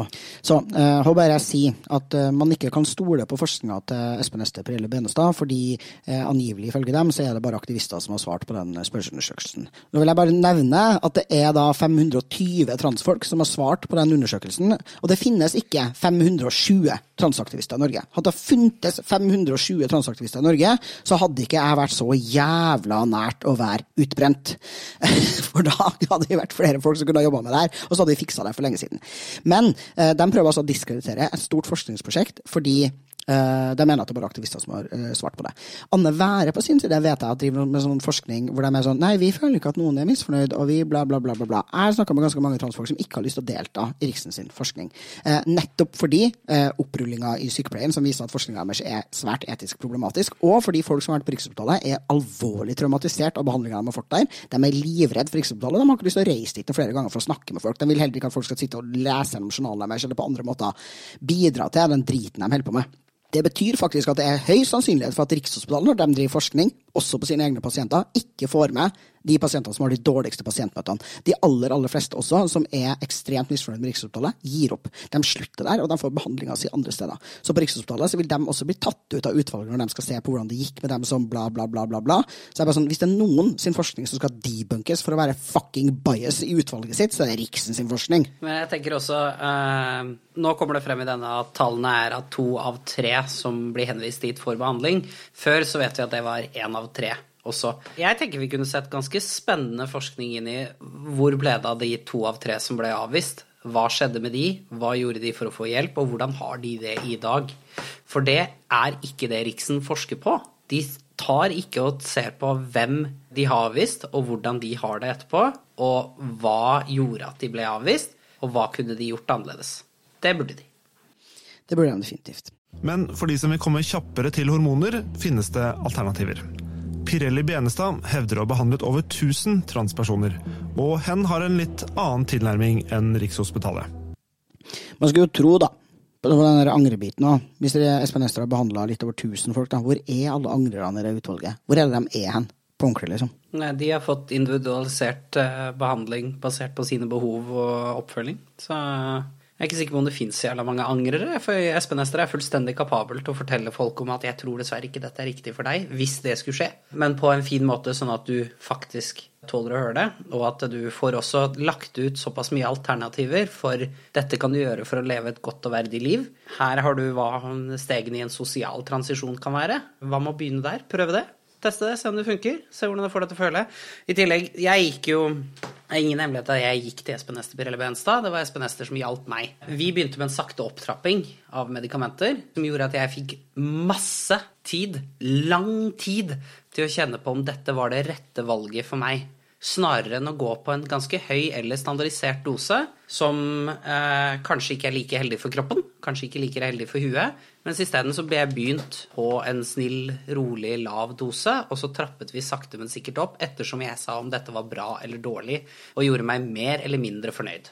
Så eh, jeg sier at eh, man ikke kan stole på forskninga til Espen Ester Perille, Benestad, fordi eh, angivelig ifølge dem så er det bare aktivister som har svart på den spørreundersøkelsen. Nå vil jeg bare nevne at det er da 520 transfolk som har svart på den undersøkelsen, og det finnes ikke 520 transaktivister i Norge. Hadde det funtes 520 transaktivister i Norge, så hadde ikke jeg vært så jævla nært å være utbrent. <laughs> For da hadde det vært flere folk som kunne ha jobba med det her, og så hadde vi fiksa det for lenge siden. Men eh, de prøver altså å diskreditere et stort forskningsprosjekt fordi de mener at det er bare aktivister som har uh, svart på det. Anne Være på sin side vet jeg at driver med sånn forskning hvor de er sånn Nei, vi føler ikke at noen er misfornøyd, og vi bla, bla, bla. bla, bla. Jeg har snakka med ganske mange transfolk som ikke har lyst til å delta i Riksen sin forskning. Uh, nettopp fordi opprullinga i sykepleien som viser at forskninga deres er svært etisk problematisk, og fordi folk som har vært på Rikshospitalet, er alvorlig traumatisert av behandlinga de har fått der. De er livredd for Rikshospitalet. De har ikke lyst til å reise dit flere ganger for å snakke med folk. De vil heller ikke at folk skal sitte og lese gjennom journalen deres eller på andre måter bidra til den driten de holder på med. Det betyr faktisk at det er høy sannsynlighet for at Rikshospitalet, når de driver forskning, også på sine egne pasienter, ikke får med de pasientene som har de dårligste pasientmøtene. De aller aller fleste også, som er ekstremt misfornøyd med Rikshospitalet, gir opp. De slutter der, og de får behandlinga si andre steder. Så på Rikshospitalet så vil de også bli tatt ut av utvalget når de skal se på hvordan det gikk med dem som bla, bla, bla, bla. bla. Så det er bare sånn, Hvis det er noen sin forskning som skal debunkes for å være fucking bias i utvalget sitt, så er det Riksen sin forskning. Men jeg tenker også uh, Nå kommer det frem i denne at tallene er at to av tre som blir henvist dit, får behandling. Før så vet vi at det var én av tre også. Jeg tenker vi kunne sett ganske spennende forskning inn i hvor ble det av de to av tre som ble avvist. Hva skjedde med de, hva gjorde de for å få hjelp, og hvordan har de det i dag? For det er ikke det Riksen forsker på. De tar ikke og ser på hvem de har avvist, og hvordan de har det etterpå, og hva gjorde at de ble avvist, og hva kunne de gjort annerledes. Det burde de. Det burde de definitivt. Men for de som vil komme kjappere til hormoner, finnes det alternativer. Pirelli Benestad hevder å ha behandlet over 1000 transpersoner, og hen har en litt annen tilnærming enn Rikshospitalet. Man skulle jo tro, da, på den angrebiten òg. Hvis Espen Ester har behandla litt over 1000 folk, da, hvor er alle angrerne i det utvalget? Hvor er det de er hen? På ordentlig, liksom? Nei, de har fått individualisert eh, behandling basert på sine behov og oppfølging. Så jeg er ikke sikker på om det fins jævla mange angrere, for Espen Ester er fullstendig kapabel til å fortelle folk om at 'jeg tror dessverre ikke dette er riktig for deg', hvis det skulle skje. Men på en fin måte, sånn at du faktisk tåler å høre det, og at du får også lagt ut såpass mye alternativer for dette kan du gjøre for å leve et godt og verdig liv. Her har du hva stegene i en sosial transisjon kan være. Hva med å begynne der? Prøve det. Teste det, se om det funker. Se hvordan det får deg til å føle. I tillegg, jeg gikk jo det er ingen hemmelighet at jeg gikk til Espen Ester Pirelle Benstad. Det var Espen Ester som hjalp meg. Vi begynte med en sakte opptrapping av medikamenter som gjorde at jeg fikk masse tid, lang tid, til å kjenne på om dette var det rette valget for meg snarere enn å gå på en ganske høy eller standardisert dose, som eh, kanskje ikke er like heldig for kroppen, kanskje ikke like heldig for huet. Mens isteden så ble jeg begynt på en snill, rolig, lav dose, og så trappet vi sakte, men sikkert opp ettersom jeg sa om dette var bra eller dårlig, og gjorde meg mer eller mindre fornøyd.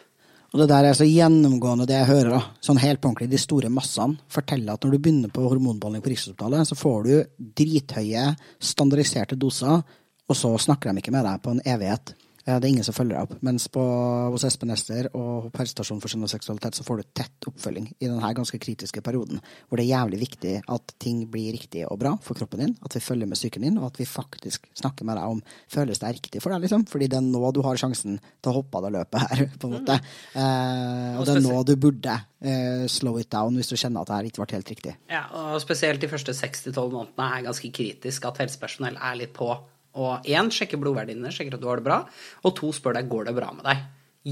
Og det der er så gjennomgående det jeg hører, da. Sånn helt på ordentlig, de store massene forteller at når du begynner på hormonbehandling på Rikshospitalet, så får du drithøye, standardiserte doser og så snakker de ikke med deg på en evighet. Det er ingen som følger deg opp. Mens på, hos Espen Ester og på helsestasjonen for skjønn og seksualitet så får du tett oppfølging i denne ganske kritiske perioden, hvor det er jævlig viktig at ting blir riktig og bra for kroppen din, at vi følger med psyken din, og at vi faktisk snakker med deg om føles det riktig for deg, liksom. Fordi det er nå du har sjansen til å hoppe av det løpet her, <laughs> på en måte. Mm. Eh, og det er nå du burde eh, slow it down hvis du kjenner at det her ikke ble helt riktig. Ja, og spesielt de første 6-12 månedene er ganske kritisk at helsepersonell er litt på og én, sjekker blodverdiene, sjekker at du har det bra. Og to, spør deg går det bra med deg.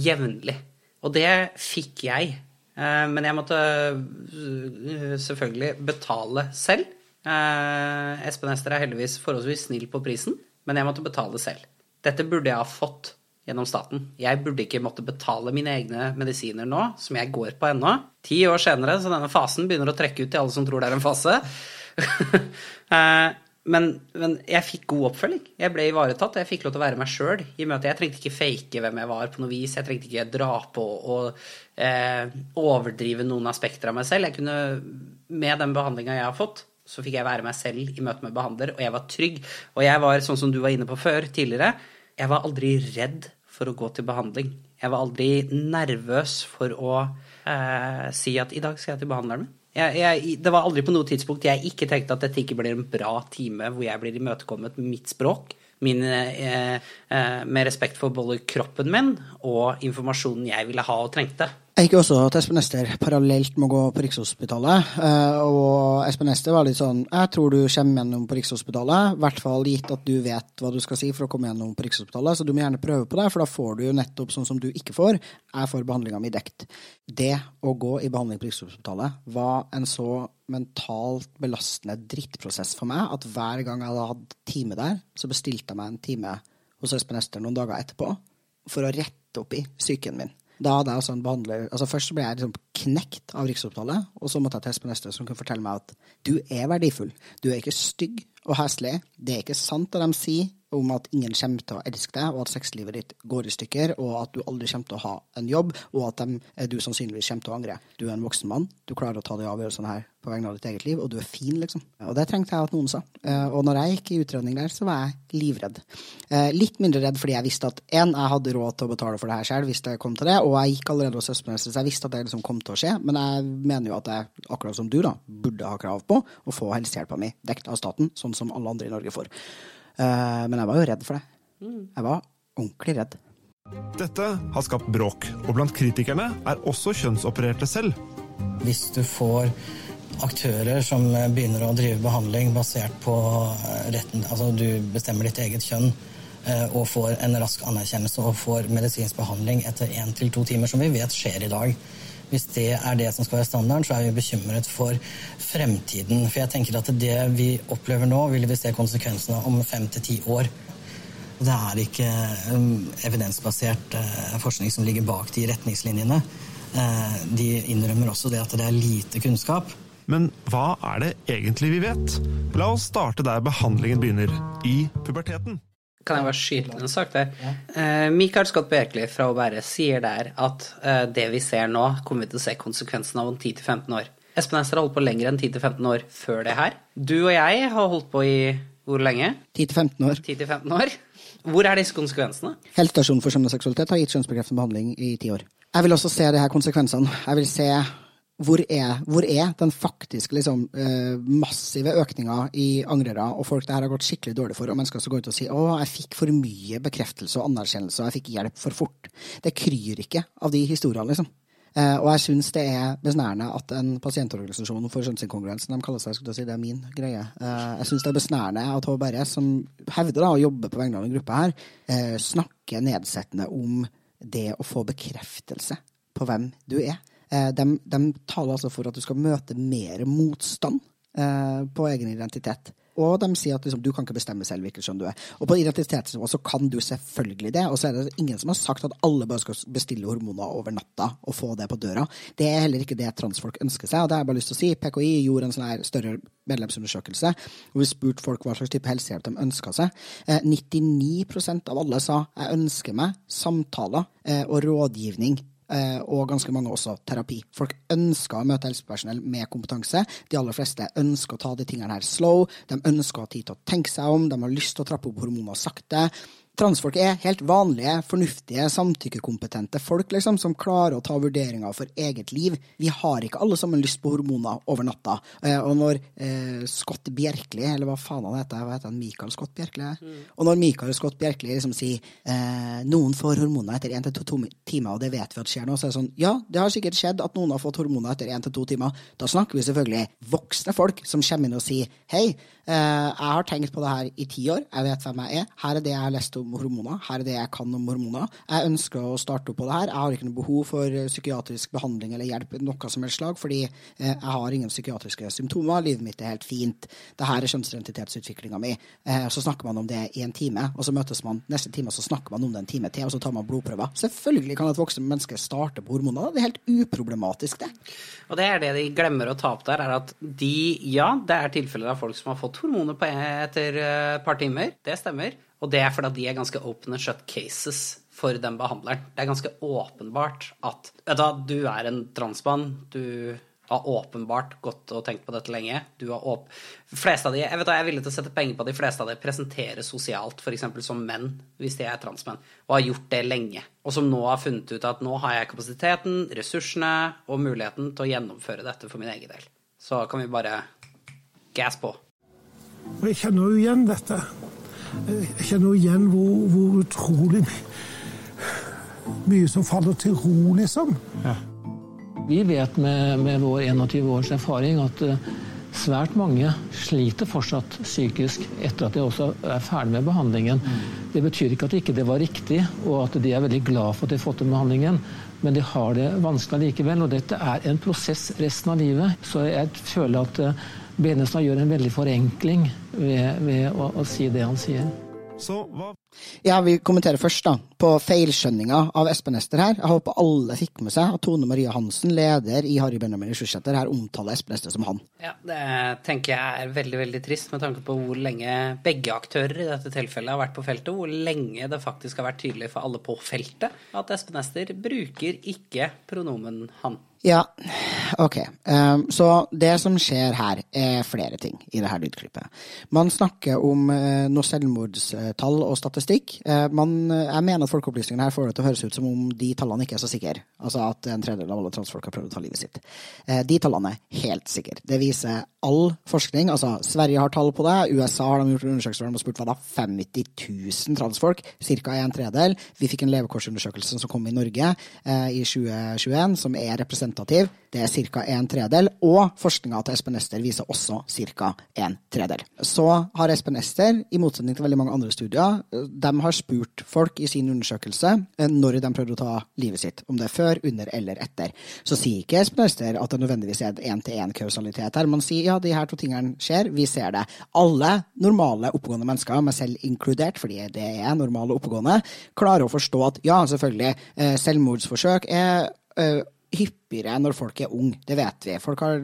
Jevnlig. Og det fikk jeg. Eh, men jeg måtte eh, selvfølgelig betale selv. Eh, Espen Ester er heldigvis forholdsvis snill på prisen, men jeg måtte betale selv. Dette burde jeg ha fått gjennom staten. Jeg burde ikke måtte betale mine egne medisiner nå, som jeg går på ennå. Ti år senere, så denne fasen begynner å trekke ut til alle som tror det er en fase. <laughs> Men, men, jeg fikk god oppfølging. Jeg ble ivaretatt. Jeg fikk lov til å være meg sjøl i møtet. Jeg trengte ikke fake hvem jeg var på noe vis. Jeg trengte ikke dra på og eh, overdrive noen aspekter av meg selv. Jeg kunne, med den behandlinga jeg har fått, så fikk jeg være meg selv i møte med behandler, og jeg var trygg. Og jeg var, sånn som du var inne på før, tidligere, jeg var aldri redd for å gå til behandling. Jeg var aldri nervøs for å eh, si at i dag skal jeg til behandleren min. Jeg, jeg, det var aldri på noe tidspunkt jeg ikke tenkte at dette ikke blir en bra time hvor jeg blir imøtekommet med mitt språk, min, eh, eh, med respekt for både kroppen min og informasjonen jeg ville ha og trengte. Jeg gikk også til Espen Ester parallelt med å gå på Rikshospitalet. eh, Og Espen Ester var litt sånn Jeg tror du kommer gjennom på Rikshospitalet. I hvert fall gitt at du vet hva du skal si for å komme gjennom på Rikshospitalet. Så du må gjerne prøve på det, for da får du jo nettopp sånn som du ikke får. Jeg får behandlinga mi dekt. Det å gå i behandling på Rikshospitalet var en så mentalt belastende drittprosess for meg at hver gang jeg hadde hatt time der, så bestilte jeg meg en time hos Espen Ester noen dager etterpå for å rette opp i psyken min. Da hadde jeg altså en behandler altså Først ble jeg liksom knekt av Riksopptalet, og så måtte jeg til Espen neste, som kunne fortelle meg at du er verdifull. Du er ikke stygg og heslig. Det er ikke sant det de sier om at ingen kommer til å elske deg, og at sexlivet ditt går i stykker, og at du aldri kommer til å ha en jobb, og at de, du sannsynligvis kommer til å angre. Du er en voksen mann, du klarer å ta de avgjørelsene her på vegne av ditt eget liv, og du er fin, liksom. Og det trengte jeg at noen sa. Eh, Og når jeg gikk i utredning der, så var jeg livredd. Eh, Litt mindre redd fordi jeg visste at én, jeg hadde råd til å betale for det her selv hvis det kom til det, og jeg gikk allerede hos Ester, så jeg visste at det liksom kom til å skje. Men jeg mener jo at jeg, akkurat som du, da, burde ha krav på å få helsehjelpa mi dekt av staten, sånn som alle andre i Norge får. Eh, Men jeg var jo redd for det. Jeg var ordentlig redd. Dette har skapt bråk, og blant kritikerne er også kjønnsopererte selv. Hvis du får aktører som begynner å drive behandling basert på eh, retten Altså du bestemmer ditt eget kjønn eh, og får en rask anerkjennelse og får medisinsk behandling etter én til to timer, som vi vet skjer i dag. Hvis det er det som skal være standarden, så er vi bekymret for fremtiden. For jeg tenker at det vi opplever nå, vil vi se konsekvensene om fem til ti år. Det er ikke um, evidensbasert eh, forskning som ligger bak de retningslinjene. Eh, de innrømmer også det at det er lite kunnskap. Men hva er det egentlig vi vet? La oss starte der behandlingen begynner, i puberteten. Kan jeg bare skyte inn en sak der? Eh, Michael Scott Berkeley fra OBR sier der at eh, det vi ser nå, kommer vi til å se konsekvensen av om 10-15 år. Espen Ester har holdt på lenger enn 10-15 år før det her. Du og jeg har holdt på i hvor lenge? 10-15 år. 10-15 år. Hvor er disse konsekvensene? Helsestasjonen for skjønn og seksualitet har gitt kjønnsbekreftende behandling i ti år. Jeg vil også se de her konsekvensene. Jeg vil se hvor er, hvor er den faktiske liksom, eh, massive økninga i angrere og folk det her har gått skikkelig dårlig for, og mennesker som går ut og sier 'Å, jeg fikk for mye bekreftelse og anerkjennelse, og jeg fikk hjelp for fort'. Det kryr ikke av de historiene, liksom. Eh, og jeg syns det er besnærende at en pasientorganisasjon for kjønnsinkongruens, de kaller seg, skulle jeg si, det er min greie, eh, jeg syns det er besnærende at HBRS, som hevder da å jobbe på vegne av en gruppe her, snakker nedsettende om det å få bekreftelse på hvem du er. Eh, de, de taler altså for at du skal møte mer motstand eh, på egen identitet. Og de sier at liksom, du kan ikke bestemme selv hvilket kjønn du er. Og på identitetsnivå så kan du selvfølgelig det. Og så er det ingen som har sagt at alle bare skal bestille hormoner over natta og få det på døra. Det er heller ikke det transfolk ønsker seg. Og det har jeg bare lyst til å si. PKI gjorde en sånn her større medlemsundersøkelse hvor vi spurte folk hva slags type helsehjelp de ønska seg. Eh, 99% av alle sa jeg ønsker meg samtaler eh, og rådgivning Eh, og ganske mange også terapi. Folk ønsker å møte helsepersonell med kompetanse. De aller fleste ønsker å ta de tingene her slow. De ønsker å ha tid til å tenke seg om. De har lyst til å trappe opp hormoner sakte. Transfolk er helt vanlige, fornuftige, samtykkekompetente folk liksom, som klarer å ta vurderinger for eget liv. Vi har ikke alle sammen lyst på hormoner over natta. Eh, og når eh, Scott Bjerkeli, eller hva faen han heter, hva heter han, Michael Scott Bjerkeli? Mm. Og når Michael Scott Bjerkeli liksom sier eh, noen får hormoner etter én til to timer, og det vet vi at skjer nå, så er det sånn ja, det har sikkert skjedd at noen har fått hormoner etter én til to timer. Da snakker vi selvfølgelig voksne folk som kommer inn og sier hei, eh, jeg har tenkt på det her i ti år, jeg vet hvem jeg er, her er det jeg har lest om hormoner, her er det jeg kan om hormoner. Jeg ønsker å starte opp på det her. Jeg har ikke noe behov for eh, psykiatrisk behandling eller hjelp noe som helst slag, fordi eh, jeg har ingen psykiatriske symptomer, livet mitt er helt fint. Det her er kjønnsidentitetsutviklinga mi. Eh, så snakker man om det i en time, og så møtes man neste time, og så snakker man om det en time til, og så tar man blodprøver. Selvfølgelig kan et voksen menneske starte på hormoner. Det er helt uproblematisk, det. Og det er det de glemmer å ta opp der, er at de Ja, det er tilfeller av folk som har fått hormoner etter et par timer. Det stemmer. Og det er fordi de er ganske open and shut cases for den behandleren. Det er ganske åpenbart at hva, du er en transmann, du har åpenbart gått og tenkt på dette lenge. Du har åp fleste av de, jeg, vet, jeg er villig til å sette penger på de fleste av de presenterer sosialt, f.eks. som menn, hvis de er transmenn, og har gjort det lenge. Og som nå har funnet ut at nå har jeg kapasiteten, ressursene og muligheten til å gjennomføre dette for min egen del. Så kan vi bare gass på. Og jeg kjenner jo igjen dette. Jeg kjenner igjen hvor, hvor utrolig mye som faller til ro, liksom. Ja. Vi vet med, med, vår 21 års erfaring at uh, svært mange sliter fortsatt psykisk etter at de også er ferdig med behandlingen. Mm. Det betyr ikke at ikke det ikke var riktig, og at de er veldig glad for at de har fått den behandlingen, men de har det vanskelig likevel. Og dette er en prosess resten av livet. Så jeg føler at uh, Benestad gjør en veldig forenkling ved, ved å, å si det han sier. Så hva Ja, vi kommenterer først da, på feilskjønninga av Espen Ester her. Jeg håper alle fikk med seg at Tone Maria Hansen, leder i Harry Benjamin Ressurssenter, her omtaler Espen Ester som han. Ja, det tenker jeg er veldig, veldig trist, med tanke på hvor lenge begge aktører i dette tilfellet har vært på feltet, hvor lenge det faktisk har vært tydelig for alle på feltet at Espen Ester bruker ikke pronomen han. Ja, ok. Um, så det som skjer her, er flere ting i dette lydklippet. Man snakker om uh, noe selvmordstall og statistikk. Uh, man, jeg mener at Folkeopplysningen her får det til å høres ut som om de tallene ikke er så sikre. Altså at en tredjedel av alle transfolk har prøvd å ta livet sitt. Uh, de tallene er helt sikre. Det viser all forskning. Altså, Sverige har tall på det. USA har de gjort undersøkelser og spurt hva da? 50 000 transfolk. Ca. en tredel. Vi fikk en levekårsundersøkelse som kom i Norge i 2021, som er representativ. Det er ca. en tredel. Og forskninga til Espen Ester viser også ca. en tredel. Så har Espen Ester, i motsetning til veldig mange andre studier, de har spurt folk i sin undersøkelse eh, når de prøvde å ta livet sitt. Om det er før, under eller etter. Så sier ikke Espen Øyster at det nødvendigvis er en én-til-én-kausalitet her. Man sier ja, de her to tingene skjer, vi ser det. Alle normale oppegående mennesker, meg selv inkludert, fordi det er normale oppegående, klarer å forstå at ja, selvfølgelig, eh, selvmordsforsøk er eh, hyppigere når folk er unge. Det vet vi. Folk har,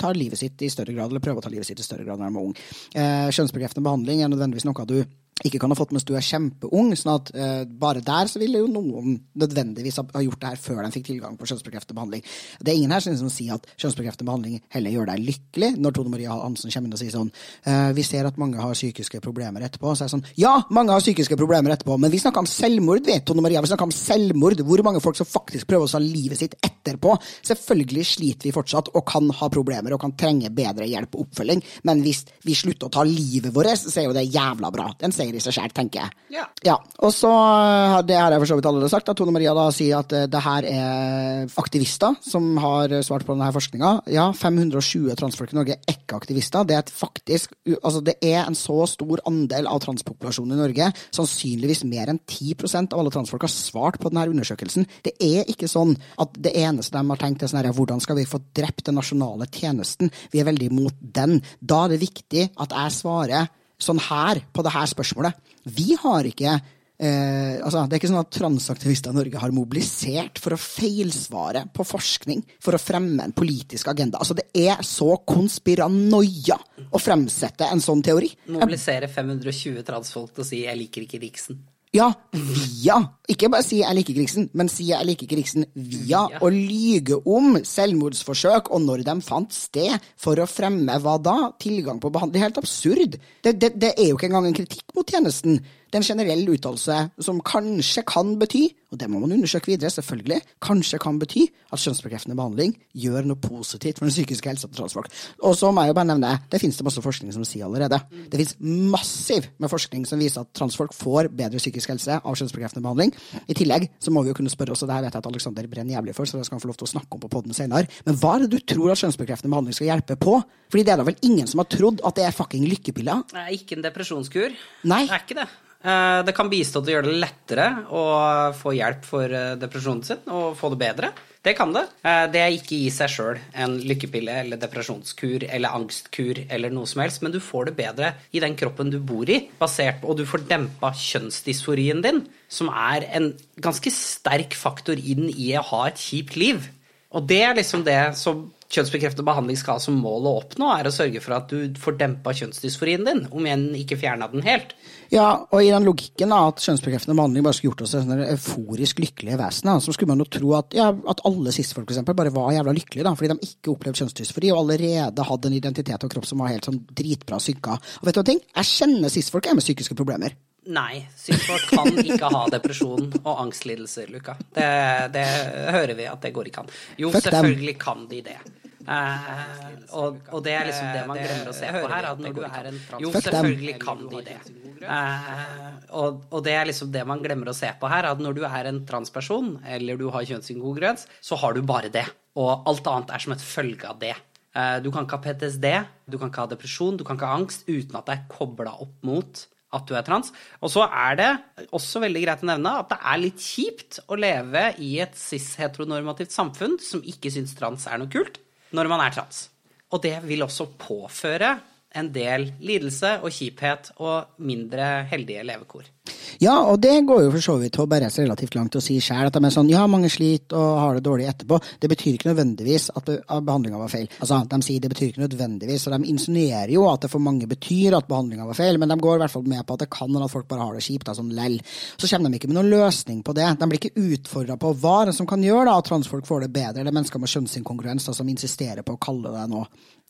tar livet sitt i større grad, eller prøver å ta livet sitt i større grad når de er unge. Eh, kjønnsbekreftende behandling er nødvendigvis noe du ikke kan ha fått mens du er kjempeung. sånn at uh, bare der så ville jo noen nødvendigvis ha, gjort det her før de fikk tilgang på kjønnsbekreftende behandling. Det er ingen her som sier at kjønnsbekreftende behandling heller gjør deg lykkelig. Når Tone Maria Hansen kommer inn og sier sånn uh, Vi ser at mange har psykiske problemer etterpå. Så er det sånn Ja, mange har psykiske problemer etterpå, men vi snakker om selvmord, vi, Tone Maria. Vi snakker om selvmord. Hvor mange folk som faktisk prøver å ta livet sitt etterpå. Selvfølgelig sliter vi fortsatt og kan ha problemer og kan trenge bedre hjelp og oppfølging, men hvis vi slutter å ta livet vårt, så er jo det jævla bra. Den sier i seg sjøl, tenker jeg. Ja. ja. Og så har det har jeg for så vidt allerede sagt, at Tone Maria da sier at eh, det her er aktivister som har svart på denne forskninga. Ja, 520 transfolk i Norge er ikke aktivister. Det er faktisk altså det er en så stor andel av transpopulasjonen i Norge, sannsynligvis mer enn 10% av alle transfolk har svart på denne undersøkelsen. Det er ikke sånn at det eneste de har tenkt er sånn her, hvordan skal vi få drept den nasjonale tjenesten? Vi er veldig imot den. Da er det viktig at jeg svarer sånn her på det her spørsmålet. Vi har ikke eh, altså, Det er ikke sånn at transaktivister i Norge har mobilisert for å feilsvare på forskning for å fremme en politisk agenda. Altså, Det er så konspiranoia å fremsette en sånn teori. Mobilisere 520 transfolk til å si 'jeg liker ikke Riksen'. Ja, via. Ikke bare si 'jeg liker Krigsen', men si 'jeg liker Krigsen' via å lyge om selvmordsforsøk og når de fant sted, for å fremme hva da? Tilgang på behandling. Helt absurd. Det, det, det er jo ikke engang en kritikk mot tjenesten. Det er en generell uttalelse som kanskje kan bety, og det må man undersøke videre, selvfølgelig, kanskje kan bety at kjønnsbekreftende behandling gjør noe positivt for den psykiske helsa til transfolk. Og så må jeg jo bare nevne, det finnes det masse forskning som sier allerede. Det finnes massiv med forskning som viser at transfolk får bedre psykisk helse av kjønnsbekreftende behandling. I tillegg så må vi jo kunne spørre oss, og det her vet jeg at Alexander brenner jævlig for, så det skal han få lov til å snakke om på poden senere, men hva er det du tror at kjønnsbekreftende behandling skal hjelpe på? Fordi det er da vel ingen som har trodd at det er fucking lykkepiller? Er ikke en depresjonskur. Nei. Det er ikke det. Eh, det kan bistå til å gjøre det lettere å få hjelp for eh, depresjonen sin og få det bedre. Det kan det. Eh, det er ikke i seg sjøl en lykkepille eller depresjonskur eller angstkur eller noe som helst, men du får det bedre i den kroppen du bor i, basert på, og du får dempa kjønnsdysforien din, som er en ganske sterk faktor inn i å ha et kjipt liv. Og det er liksom det som kjønnsbekreftende behandling skal ha som mål å oppnå, er å sørge for at du får dempa kjønnsdysforien din, om igjen ikke fjerna den helt. Ja, og i den logikken da, at kjønnsbekreftende behandling bare skulle gjort oss til sånne euforisk lykkelige vesener, så skulle man jo tro at, ja, at alle cis-folk bare var jævla lykkelige, da, fordi de ikke opplevde kjønnsdysfori og allerede hadde en identitet og kropp som var helt sånn dritbra synka. Og vet du hva ting? Jeg kjenner cis-folk med psykiske problemer. Nei, cis-folk kan ikke ha depresjon og angstlidelser, Luka. Det, det hører vi at det går ikke an. Jo, Fuck dem. selvfølgelig kan de det. Eh, og, og det er liksom det man glemmer å se på her. At når du er en Jo, selvfølgelig kan de det. Eh, og, og det er liksom det man glemmer å se på her. At når du er en transperson, eller du har kjønnsinkongruens, så har du bare det. Og alt annet er som et følge av det. Eh, Du kan ikke ha PTSD, du kan ikke ha depresjon, du kan ikke ha angst uten at det er kobla opp mot at du er trans. Og så er det også veldig greit å nevne at det er litt kjipt å leve i et cis-heteronormativt samfunn som ikke syns trans er noe kult, når man er trans. Og det vil også påføre en del lidelse og kjiphet og mindre heldige levekår. Ja, og det går jo for så vidt Håbergs relativt langt å si sjøl, at de er sånn ja, mange sliter og har det dårlig etterpå. Det betyr ikke nødvendigvis at be- behandlinga var feil. Altså, de sier det betyr ikke nødvendigvis, og de insinuerer jo at det for mange betyr at behandlinga var feil, men de går i hvert fall med på at det kan hende at folk bare har det kjipt, da, sånn lell. Så kommer de ikke med noen løsning på det. De blir ikke utfordra på hva det som kan gjøre da at transfolk får det bedre, eller mennesker med kjønnsinkongruens som insisterer på å kalle det noe.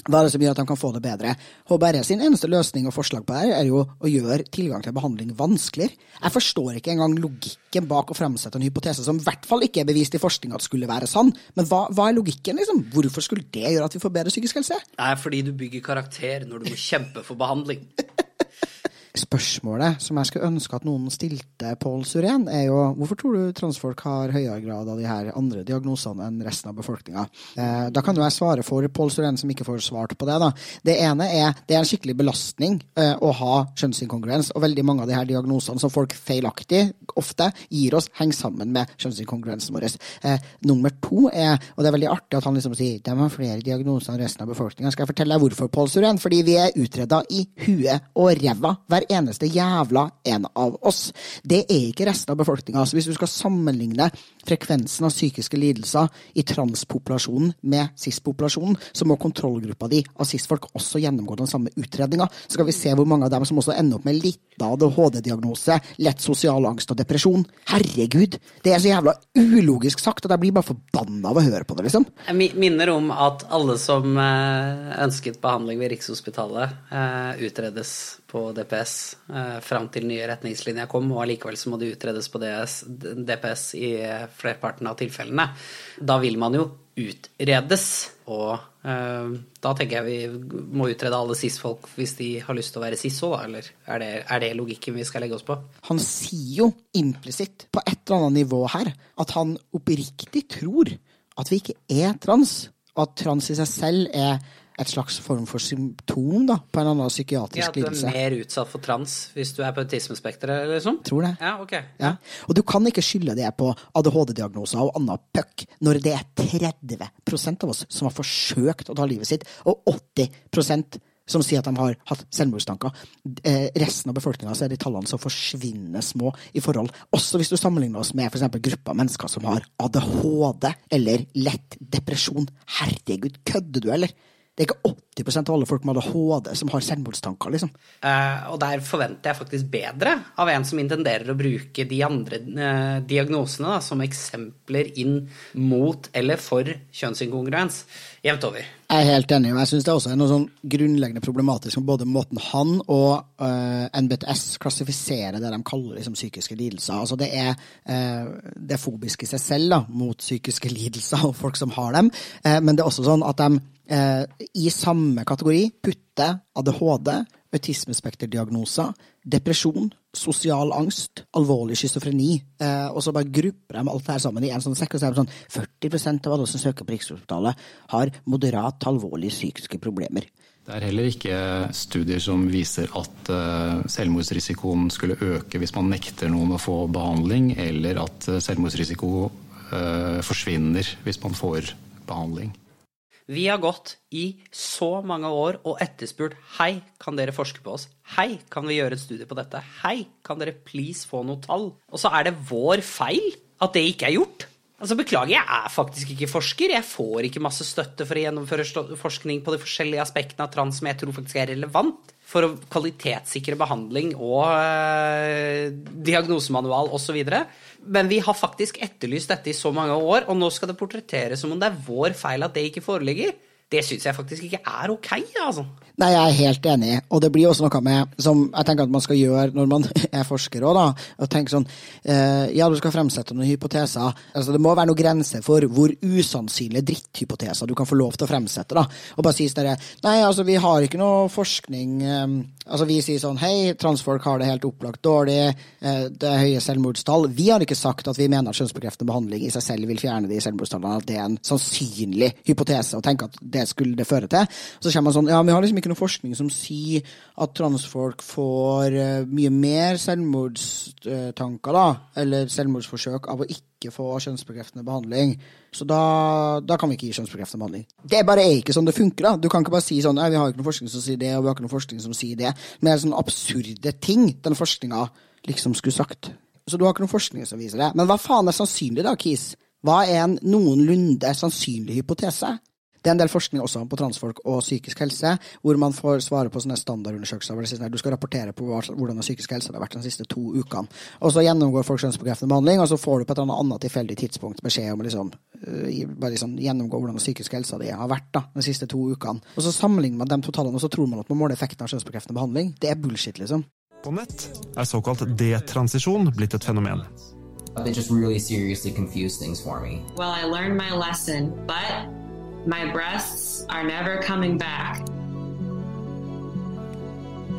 Hva er det som gjør at de kan få det bedre? HBR sin eneste løsning og forslag på det her er jo å gjøre tilgang til behandling vanskeligere. Jeg forstår ikke engang logikken bak å fremsette en hypotese som i hvert fall ikke er bevist i forskning at skulle være sann. Men hva, hva er logikken, liksom? Hvorfor skulle det gjøre at vi får bedre psykisk helse? Det er fordi du bygger karakter når du må kjempe for behandling. Spørsmålet som jeg skulle ønske at noen stilte Pål Surén, er jo hvorfor tror du transfolk har høyere grad av de her andre diagnosene enn resten av befolkninga? Eh, da kan jo jeg svare for Pål Surén som ikke får svart på det. da. Det ene er det er en skikkelig belastning eh, å ha kjønnsinkongruens, og veldig mange av de her diagnosene som folk feilaktig ofte gir oss, henger sammen med kjønnsinkongruensen vår. Eh, nummer to er, og det er veldig artig at han liksom sier de har flere diagnoser enn resten av befolkninga. Skal jeg fortelle deg hvorfor, Pål Surén? Fordi vi er utreda i huet og ræva, hver eneste jævla en av oss. Det er ikke resten av befolkninga. Så hvis du skal sammenligne frekvensen av psykiske lidelser i transpopulasjonen med cis-populasjonen, så må kontrollgruppa di av cis-folk også gjennomgå den samme utredninga. Så skal vi se hvor mange av dem som også ender opp med litt ADHD-diagnose, lett sosial angst og depresjon. Herregud! Det er så jævla ulogisk sagt at jeg blir bare forbanna av å høre på det, liksom. Jeg minner om at alle som eh, ønsket behandling ved Rikshospitalet, eh, utredes på DPS eh, fram til nye retningslinjer kom, og allikevel så må det utredes på DS, DPS i flerparten av tilfellene. Da vil man jo utredes, og eh, da tenker jeg vi må utrede alle cis-folk hvis de har lyst til å være cis òg, da, eller er det, er det logikken vi skal legge oss på? Han sier jo implisitt på et eller annet nivå her at han oppriktig tror at vi ikke er trans, og at trans i seg selv er et slags form for symptom da, på en annen Ja, psykiatrisk at du er lidelse. mer utsatt for trans hvis du er på autismespekteret, liksom? Tror det. Ja, ok. Ja. Og du kan ikke skylde det på ADHD-diagnoser og annen puck når det er 30% av oss som har forsøkt å ta livet sitt, og 80% som sier at de har hatt selvmordstanker. Eh, resten av befolkninga er de tallene som forsvinner små i forhold. Også hvis du sammenligner oss med f.eks. grupper av mennesker som har ADHD eller lett depresjon. Herregud, kødder du, eller? Det er ikke 80% av alle folk med ADHD som har selvmordstanker, liksom. Uh, og der forventer jeg faktisk bedre av en som intenderer å bruke de andre uh, diagnosene da, som eksempler inn mot eller for kjønnsinkongruens jevnt over. Jeg er helt enig, og jeg syns det også er noe sånn grunnleggende problematisk med både måten han og uh, NBTS klassifiserer det de kaller liksom, psykiske lidelser. Altså det er, eh, det er fobisk i seg selv da, mot psykiske <laughs> lidelser og folk som har dem, eh, men det er også sånn at de eh, i samme kategori putte ADHD, autismespekterdiagnoser, depresjon, sosial angst, alvorlig schizofreni, eh, og så bare grupper de alt det her sammen i en sånn sekk, og så sånn 40% av alle som søker på Rikshospitalet, har moderat alvorlige psykiske problemer. Det er heller ikke studier som viser at eh, selvmordsrisikoen skulle øke hvis man nekter noen å få behandling, eller at eh, selvmordsrisiko eh, forsvinner hvis man får behandling. Vi har gått i så mange år og etterspurt Hei, kan dere forske på oss? Hei, kan vi gjøre et studie på dette? Hei, kan dere please få noe tall? Og så er det vår feil at det ikke er gjort. Altså, Beklager, jeg er faktisk ikke forsker. Jeg får ikke masse støtte for å gjennomføre forskning på de forskjellige aspektene av trans som jeg tror faktisk er relevant for å kvalitetssikre behandling og eh, diagnosemanual osv. Men vi har faktisk etterlyst dette i så mange år, og nå skal det portretteres som om det er vår feil at det ikke foreligger. Det syns jeg faktisk ikke er ok, altså. Nei, jeg er helt enig, og det blir også noe med, som jeg tenker at man skal gjøre når man <laughs> er forsker òg, da. Å tenke sånn eh, Ja, du skal fremsette noen hypoteser. Altså, det må være noen grenser for hvor usannsynlige dritthypoteser du kan få lov til å fremsette, da. Og bare si sånn Nei, altså, vi har ikke noe forskning eh, Altså, vi sier sånn Hei, transfolk har det helt opplagt dårlig, eh, det er høye selvmordstall. Vi har ikke sagt at vi mener at kjønnsbekreftende behandling i seg selv vil fjerne de selvmordstallene, at det er en sannsynlig hypotese og tenke at det skulle det føre til. Så kommer man sånn Ja, vi har liksom ikke noe forskning som sier at transfolk får uh, mye mer selvmordstanker, da, eller selvmordsforsøk, av å ikke få kjønnsbekreftende behandling. Så da, da kan vi ikke gi kjønnsbekreftende behandling. Det bare er ikke sånn det funker. da. Du kan ikke bare si sånn Nei, vi har ikke noe forskning som sier det, og vi har ikke noe forskning som sier det. Men det er sånne absurde ting den forskninga liksom skulle sagt. Så du har ikke noe forskning som viser det. Men hva faen er sannsynlig, da, Kis? Hva er en noenlunde sannsynlig hypotese? Det er en del forskning også på transfolk og psykisk helse, hvor man får svare på sånne standardundersøkelser det sånn du skal rapportere på hvordan psykisk helse har vært de siste to ukene. Og så gjennomgår folk kjønnsbekreftende behandling, og så får du på et eller annet tilfeldig tidspunkt beskjed om å liksom, uh, bare liksom gjennomgå hvordan psykisk helse di har vært da, de siste to ukene. Og så sammenligner man de totallene, og så tror man at man måler effekten av kjønnsbekreftende behandling. Det er bullshit, liksom. På nett er såkalt detransisjon blitt et fenomen. They just really seriously confuse things for me. Well, I learned my lesson, but My breasts are never coming back.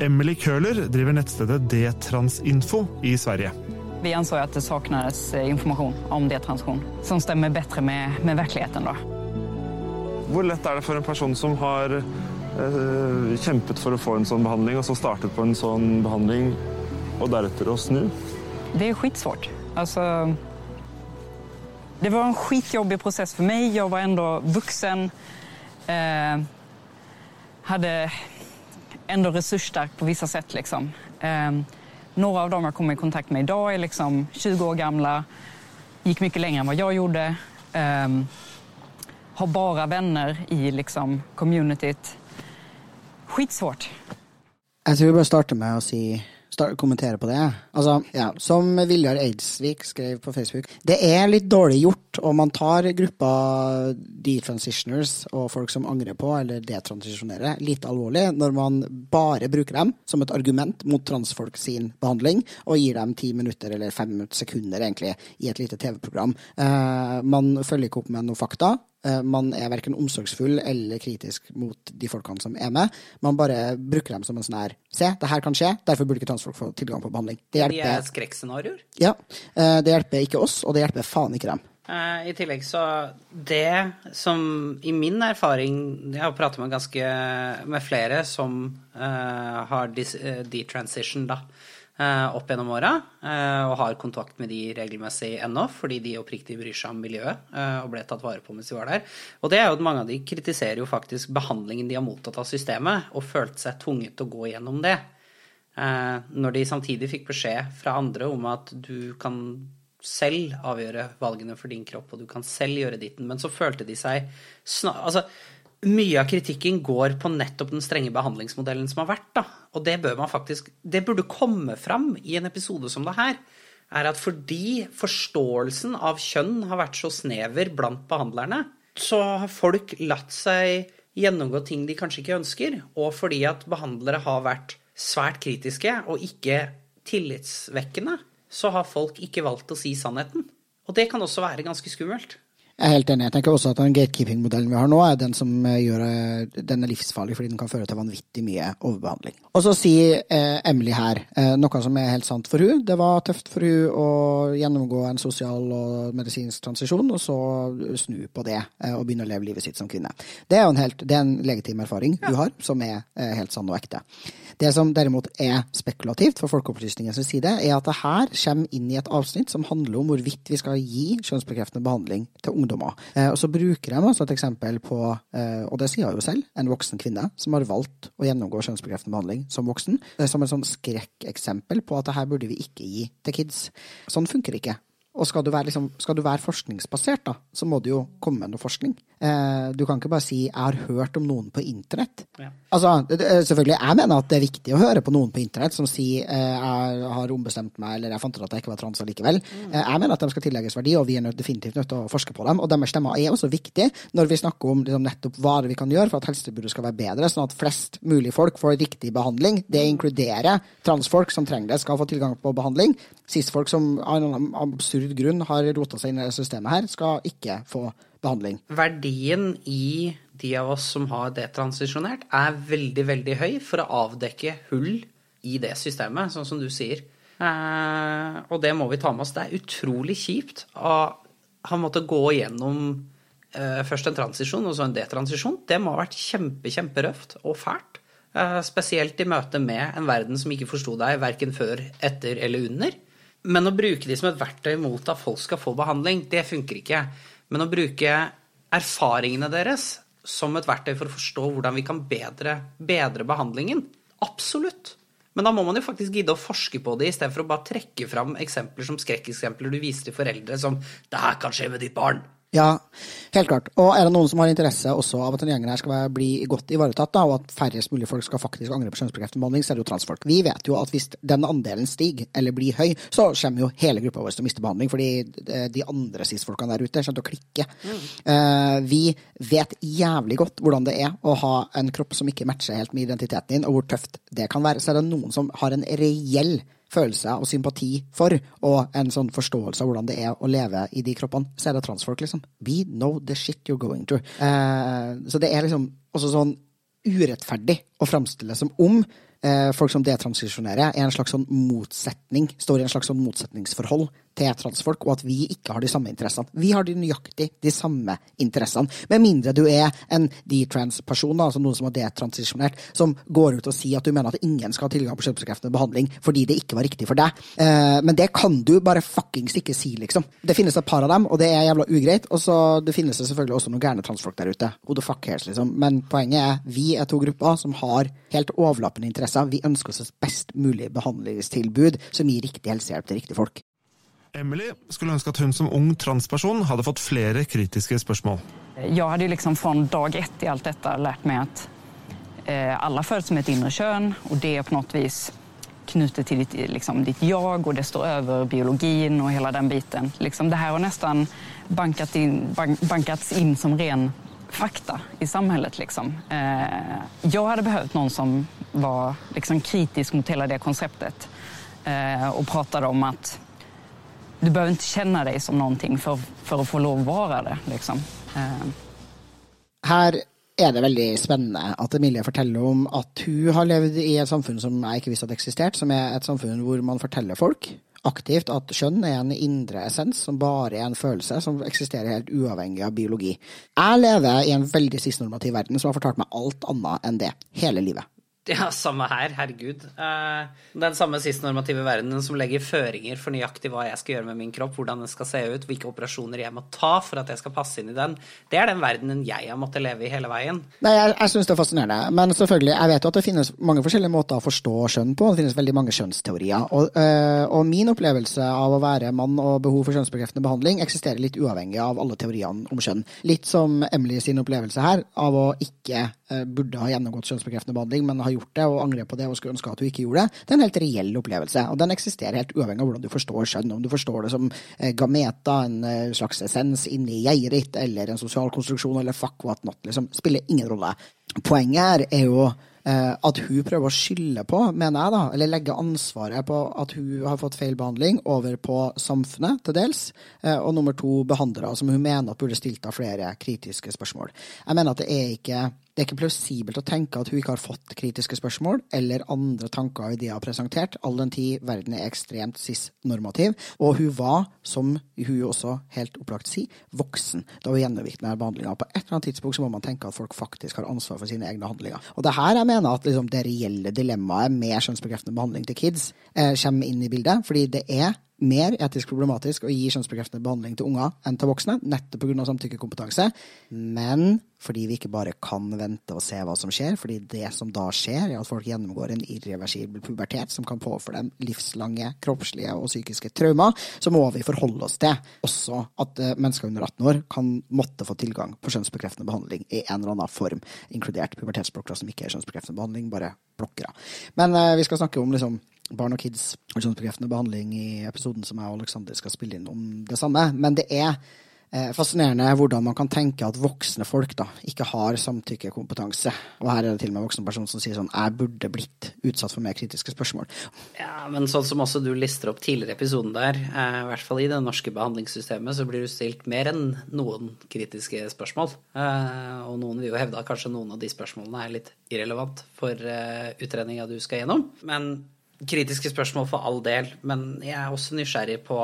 Emily Køhler driver nettstedet Detransinfo i Sverige. Vi anså at det saknades eh, informasjon om detransjon som stemmer bedre med, med virkeligheten. Da. Hvor lett er det for en person som har eh, kjempet for å få en sånn behandling, og så startet på en sånn behandling, og deretter å snu? Det er skitsvårt. Altså det var en skitjobbig prosess för mig. Jag var ändå vuxen. Eh, hade ändå resursstark på vissa sätt. Liksom. Eh, några av dem jag kommer i kontakt med idag är liksom 20 år gamla. Gick mycket längre än vad jag gjorde. Eh, har bara vänner i liksom, communityt. Skitsvårt. Jeg tror vi bare starter med å säga kommentere på det. Altså, ja, Som Viljar Eidsvik skrev på Facebook, det er litt dårlig gjort, og man tar gruppa detransitioners og folk som angrer på eller detransisjonerer, litt alvorlig når man bare bruker dem som et argument mot transfolk sin behandling, og gir dem ti minutter eller fem sekunder egentlig i et lite TV-program. Eh, man følger ikke opp med noe fakta. Eh, man er verken omsorgsfull eller kritisk mot de folkene som er med. Man bare bruker dem som en sånn her Se, det her kan skje, derfor burde ikke transfolk få tilgang på behandling. Det hjelper, de er skrekkscenarioer? Ja. Eh, det hjelper ikke oss, og det hjelper faen ikke dem. Eh, I tillegg så Det som i min erfaring Jeg har pratet med ganske med flere som uh, har detransition, da. Eh, opp gjennom åra, eh, og har kontakt med de regelmessig ennå, fordi de oppriktig bryr seg om miljøet eh, og ble tatt vare på mens de var der. Og det er jo at mange av de kritiserer jo faktisk behandlingen de har mottatt av systemet, og følte seg tvunget til å gå gjennom det. Når de samtidig fikk beskjed fra andre om at du kan selv avgjøre valgene for din kropp, og du kan selv gjøre ditten, men så følte de seg. Altså, mye av kritikken går på nettopp den strenge behandlingsmodellen som har vært. Da. Og det bør faktisk Det burde komme fram i en episode som det her. Er at fordi forståelsen av kjønn har vært så snever blant behandlerne, så har folk latt seg gjennomgå ting de kanskje ikke ønsker. Og fordi at behandlere har vært svært kritiske og ikke tillitsvekkende, så har folk ikke valgt å si sannheten. Og det kan også være ganske skummelt. Jeg er helt enig. Jeg tenker også at den gatekeeping-modellen vi har nå, er den som eh, gjør eh, den er livsfarlig, fordi den kan føre til vanvittig mye overbehandling. Og så sier eh, Emily her eh, noe som er helt sant for hun. Det var tøft for hun å gjennomgå en sosial og medisinsk transisjon, og så snu på det eh, og begynne å leve livet sitt som kvinne. Det er jo en, helt, er en legitim erfaring ja. hun har, som er eh, helt sann og ekte. Det som derimot er spekulativt for Folkeopplysningens side, er at det her kommer inn i et avsnitt som handler om hvorvidt vi skal gi kjønnsbekreftende behandling til ungdommer. Eh, og så bruker de også et eksempel på, eh, og det sier hun jo selv, en voksen kvinne som har valgt å gjennomgå kjønnsbekreftende behandling som voksen, eh, som en sånn skrekkeksempel på at det her burde vi ikke gi til kids. Sånn funker ikke. Og skal du, være, liksom, skal du være forskningsbasert, da, så må du jo komme med noe forskning. Eh, du kan ikke bare si 'jeg har hørt om noen på internett'. Ja. Altså, det- selvfølgelig, Jeg mener at det er viktig å høre på noen på internett som sier eh, 'jeg har ombestemt meg', eller 'jeg fant ut at jeg ikke var trans allikevel'. Eh, jeg mener at de skal tillegges verdi, og vi er definitivt nødt til å forske på dem. Og deres stemmer er også viktig når vi snakker om liksom, nettopp hva vi kan gjøre for at helsetilbudet skal være bedre, sånn at flest mulig folk får riktig behandling. Det inkluderer transfolk som trenger det, skal få tilgang på behandling. Cis-folk som av en absurd grunn har rota seg inn i systemet her, skal ikke få behandling. Verdien i de av oss som har detransisjonert, er veldig, veldig høy for å avdekke hull i det systemet, sånn som du sier. Eh, og det må vi ta med oss. Det er utrolig kjipt å ha måttet gå gjennom eh, først en transisjon og så en detransisjon. Det må ha vært kjempe, kjemperøft og fælt. Eh, spesielt i møte med en verden som ikke forsto deg verken før, etter eller under. Men å bruke de som et verktøy mot at folk skal få behandling, det funker ikke. Men å bruke erfaringene deres som et verktøy for å forstå hvordan vi kan bedre, bedre behandlingen, absolutt. Men da må man jo faktisk gidde å forske på det, istedenfor å bare trekke fram eksempler som skrekkeksempler du viser til foreldre som 'Det her kan skje med ditt barn'. Ja, helt klart. Og er det noen som har interesse også av at denne gjengen her skal bli godt ivaretatt, da, og at færrest mulig folk skal faktisk angre på kjønnsbekreftende behandling, så er det jo transfolk. Vi vet jo at hvis den andelen stiger, eller blir høy, så kommer jo hele gruppa vår til å miste behandling, fordi de andre cis-folkene der ute kommer til å klikke. Eh, vi vet jævlig godt hvordan det er å ha en kropp som ikke matcher helt med identiteten din, og hvor tøft det kan være. Så er det noen som har en reell følelse og sympati for, og en sånn forståelse av hvordan det er å leve i de kroppene, så er det transfolk, liksom. We know the shit you're going through. Eh, så det er liksom også sånn urettferdig å framstille som om eh, folk som detransisjonerer, er en slags sånn motsetning, står i en slags sånn motsetningsforhold til transfolk, og at vi ikke har de samme interessene. Vi har de nøyaktig de samme interessene. Med mindre du er en detrans-person, altså noen som har detransisjonert, som går ut og sier at du mener at ingen skal ha tilgang på kjønnsbekreftende behandling fordi det ikke var riktig for deg. Eh, men det kan du bare fuckings ikke si, liksom. Det finnes et par av dem, og det er jævla ugreit. Og så det finnes det selvfølgelig også noen gærne transfolk der ute. Who the fuck cares, liksom. Men poenget er, vi er to grupper som har helt overlappende interesser. Vi ønsker oss et best mulig behandlingstilbud som gir riktig helsehjelp til riktige folk. Emily skulle ønske at hun som ung transperson hadde fått flere kritiske spørsmål. Jeg hadde liksom fra dag ett i alt dette lært meg at eh, alla föds med et inre kjønn, og det er på noe vis knutet til ditt, liksom, ditt jag og det står over biologien og hele den biten. Liksom, det her har nesten bankat in, bank, bankats inn som ren fakta i samhället. Liksom. Eh, jeg hadde behøvd noen som var liksom, kritisk mot hele det konseptet, eh, og pratet om att du behöver inte känna dig som någonting för, för att få lov att vara det. Liksom. Eh, Her er det veldig spennende at Emilie forteller om at hun har levd i et samfunn som jeg ikke visste hadde eksistert, som er et samfunn hvor man forteller folk aktivt at kjønn er en indre essens som bare er en følelse som eksisterer helt uavhengig av biologi. Jeg lever i en veldig sistnormativ verden som har fortalt meg alt annet enn det hele livet. Ja, samme her. Herregud. Eh, Den samme sistnormative verdenen som legger føringer for nøyaktig hva jeg skal gjøre med min kropp, hvordan den skal se ut, hvilke operasjoner jeg må ta for at jeg skal passe inn i den, det er den verdenen jeg har måttet leve i hele veien. Nei, Jeg, jeg syns det er fascinerende. Men selvfølgelig, jeg vet jo at det finnes mange forskjellige måter å forstå skjønn på. Det finnes veldig mange skjønnsteorier. Og, øh, og min opplevelse av å være mann og behov for kjønnsbekreftende behandling eksisterer litt uavhengig av alle teoriene om skjønn. Litt som Emily sin opplevelse her, av å ikke øh, burde ha gjennomgått kjønnsbekreftende behandling, men har gjort det og angrer på det og skulle ønske at du ikke gjorde det. Det er en helt reell opplevelse, og den eksisterer helt uavhengig av hvordan du forstår kjønn. Om du forstår det som eh, gameta, en eh, slags essens inni geiret ditt, eller en sosial konstruksjon, eller fuck what not, liksom, spiller ingen rolle. Poenget her er jo eh, at hun prøver å skylde på, mener jeg, da, eller legge ansvaret på at hun har fått feil behandling, over på samfunnet, til dels, og nummer to, behandlere, som hun mener at burde stilt av flere kritiske spørsmål. Jeg mener at det er ikke det er ikke plausibelt å tenke at hun ikke har fått kritiske spørsmål eller andre tanker og ideer presentert, all den tid verden er ekstremt cis-normativ. Og hun var, som hun også helt opplagt sier, voksen da hun gjennomgikk denne behandlinga. På et eller annet tidspunkt så må man tenke at folk faktisk har ansvar for sine egne handlinger. Og det er her jeg mener at liksom, det reelle dilemmaet med kjønnsbekreftende behandling til kids eh, kommer inn i bildet, fordi det er mer etisk problematisk å gi kjønnsbekreftende behandling til unger enn til voksne, nettopp pga. samtykkekompetanse. Men fordi vi ikke bare kan vente og se hva som skjer, fordi det som da skjer, er at folk gjennomgår en irreversibel pubertet som kan påføre dem livslange kroppslige og psykiske traumer, så må vi forholde oss til også at eh, mennesker under 18 år kan måtte få tilgang på kjønnsbekreftende behandling i en eller annen form, inkludert pubertetsblokker som ikke er kjønnsbekreftende behandling, bare blokkere. Men eh, vi skal snakke om liksom barn og kids og kjønnsbekreftende behandling i episoden som jeg og Aleksander skal spille inn om det samme. Men det er eh, fascinerende hvordan man kan tenke at voksne folk da ikke har samtykkekompetanse. Og her er det til og med en voksen person som sier sånn Jeg burde blitt utsatt for mer kritiske spørsmål. Ja, men sånn som også du lister opp tidligere episoden der, eh, i hvert fall i det norske behandlingssystemet, så blir du stilt mer enn noen kritiske spørsmål. Eh, og noen vil jo hevde at kanskje noen av de spørsmålene er litt irrelevant for utredninga du skal gjennom. Men kritiske spørsmål for all del, men jeg er også nysgjerrig på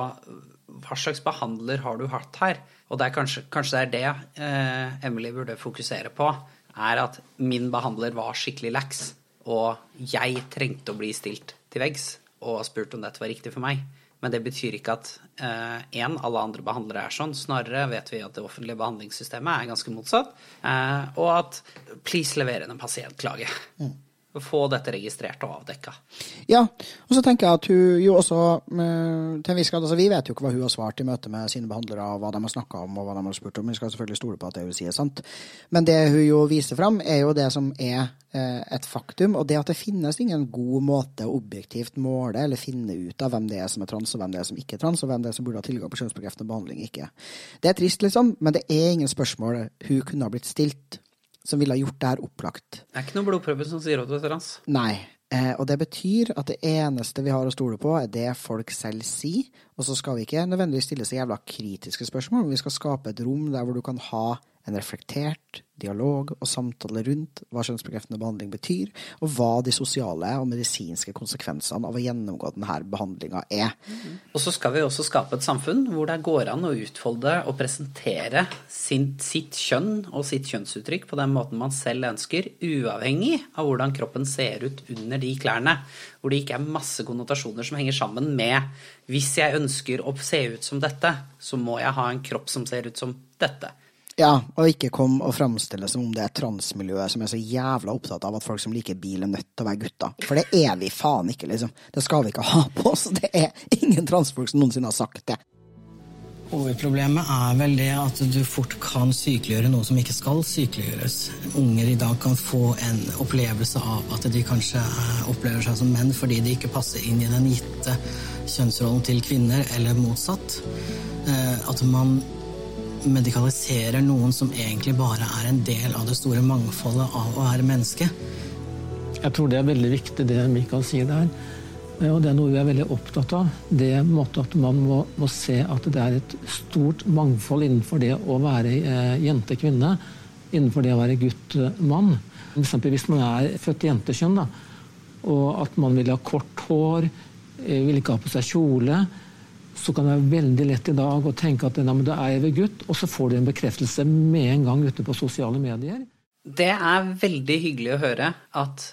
hva slags behandler har du hatt her? Og det kanskje, kanskje det er det eh, Emily burde fokusere på, er at min behandler var skikkelig lax, og jeg trengte å bli stilt til veggs og spurt om dette var riktig for meg. Men det betyr ikke at én, eh, alle andre behandlere er sånn. Snarere vet vi at det offentlige behandlingssystemet er ganske motsatt. Eh, og at please lever inn en pasientklage. Mm få dette registrert og avdekka. Ja, og så tenker jeg at hun jo også til en viss grad, altså Vi vet jo ikke hva hun har svart i møte med sine behandlere, og hva de har snakka om og hva de har spurt om. Vi skal selvfølgelig stole på at det hun sier, sant. Men det hun jo viser fram, er jo det som er eh, et faktum, og det at det finnes ingen god måte å objektivt måle eller finne ut av hvem det er som er trans, og hvem det er som ikke er trans, og hvem det er som burde ha tilgang på kjønnsbekreftende behandling, ikke. Det er trist, liksom, men det er ingen spørsmål hun kunne ha blitt stilt som ville ha gjort det her opplagt. Det er ikke noen blodprøve som sier at du er trans. Nei. Eh, og det betyr at det eneste vi har å stole på, er det folk selv sier. Og så skal vi ikke nødvendigvis stille så jævla kritiske spørsmål, men vi skal skape et rom der hvor du kan ha en reflektert dialog og samtale rundt hva kjønnsbekreftende behandling betyr, og hva de sosiale og medisinske konsekvensene av å gjennomgå denne behandlinga er. Mm. Og så skal vi også skape et samfunn hvor det går an å utfolde og presentere sin, sitt kjønn og sitt kjønnsuttrykk på den måten man selv ønsker, uavhengig av hvordan kroppen ser ut under de klærne. Hvor det ikke er masse konnotasjoner som henger sammen med hvis jeg ønsker å se ut som dette, så må jeg ha en kropp som ser ut som dette. Ja, og ikke kom og framstille som om det er transmiljøet som er så jævla opptatt av at folk som liker bil, er nødt til å være gutter. For det er vi faen ikke, liksom. Det skal vi ikke ha på oss. <laughs> Det er ingen transfolk som noensinne har sagt det. Hovedproblemet er vel det at du fort kan sykeliggjøre noe som ikke skal sykeliggjøres. Unger i dag kan få en opplevelse av at de kanskje opplever seg som menn fordi de ikke passer inn i den gitte kjønnsrollen til kvinner, eller motsatt. Eh, at man medikaliserer noen som egentlig bare er en del av det store mangfoldet av å være menneske. Jeg tror det er veldig viktig det Mikael sier der. Eh, og det er noe vi er veldig opptatt av. Det måtte at Man må, må se at det er et stort mangfold innenfor det å være eh, jente-kvinne. Innenfor det å være gutt-mann. Hvis man er født jentekjønn, da, og at man vil ha kort hår, eh, vil ikke ha på seg kjole så kan det være veldig lett i dag å tenke at da er jeg ved gutt, og så får du en bekreftelse med en gang ute på sosiale medier. Det er veldig hyggelig å høre at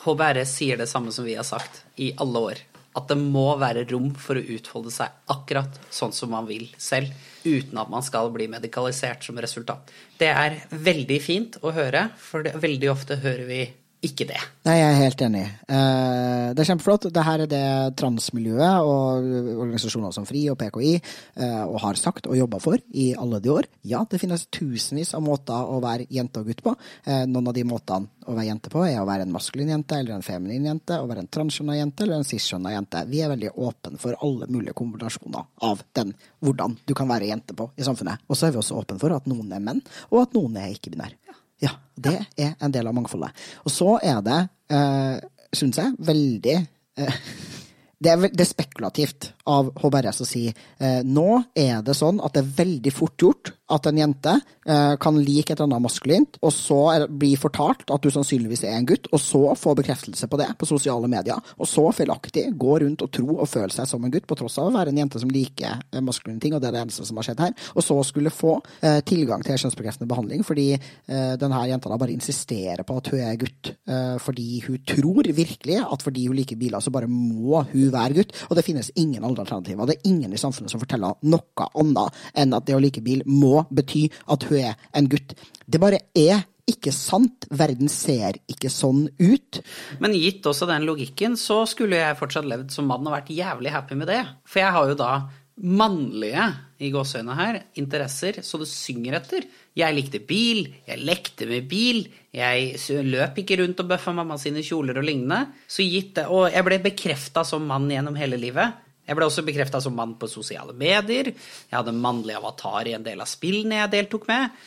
HBRS sier det samme som vi har sagt i alle år. At det må være rom for å utfolde seg akkurat sånn som man vil selv, uten at man skal bli medikalisert som resultat. Det er veldig fint å høre, for veldig ofte hører vi ikke det. Nei, jeg er helt enig. Eh, det er kjempeflott. Dette er det transmiljøet og organisasjoner som FRI og PKI eh, og har sagt og jobba for i alle de år. Ja, det finnes tusenvis av måter å være jente og gutt på. Eh, noen av de måtene å være jente på er å være en maskulin jente eller en feminin jente, å være en transkjønna jente eller en cis-skjønna jente. Vi er veldig åpne for alle mulige kombinasjoner av den hvordan du kan være jente på i samfunnet. Og så er vi også åpne for at noen er menn, og at noen er ikke-binære. Ja, det er en del av mangfoldet. Og så er det, eh, syns jeg, veldig eh, <laughs> det, er, det er spekulativt av HBRS å si eh, nå er det sånn at det er veldig fort gjort at en jente eh, kan like et eller annet maskulint, og så bli fortalt at du sannsynligvis er en gutt, og så få bekreftelse på det på sosiale medier, og så feilaktig gå rundt og tro og føle seg som en gutt, på tross av å være en jente som liker eh, maskuline ting, og det er det eneste som har skjedd her, og så skulle få eh, tilgang til kjønnsbekreftende behandling fordi eh, denne jenta da bare insisterer på at hun er gutt, eh, fordi hun tror virkelig at fordi hun liker biler, så bare må hun være gutt, og det finnes ingen andre alternativer. Det er ingen i samfunnet som forteller noe annet enn at det å like bil må bety at hun er en gutt. Det bare er ikke sant. Verden ser ikke sånn ut. Men gitt også den logikken, så skulle jeg fortsatt levd som mann og vært jævlig happy med det. For jeg har jo da mannlige i gåseøynene her, interesser så det synger etter. Jeg likte bil, jeg lekte med bil, jeg løp ikke rundt og bøffa mamma sine kjoler og lignende. Så gitt det, Og jeg ble bekrefta som mann gjennom hele livet. Jeg ble også bekrefta som mann på sosiale medier. Jeg hadde mannlig avatar i en del av spillene jeg deltok med.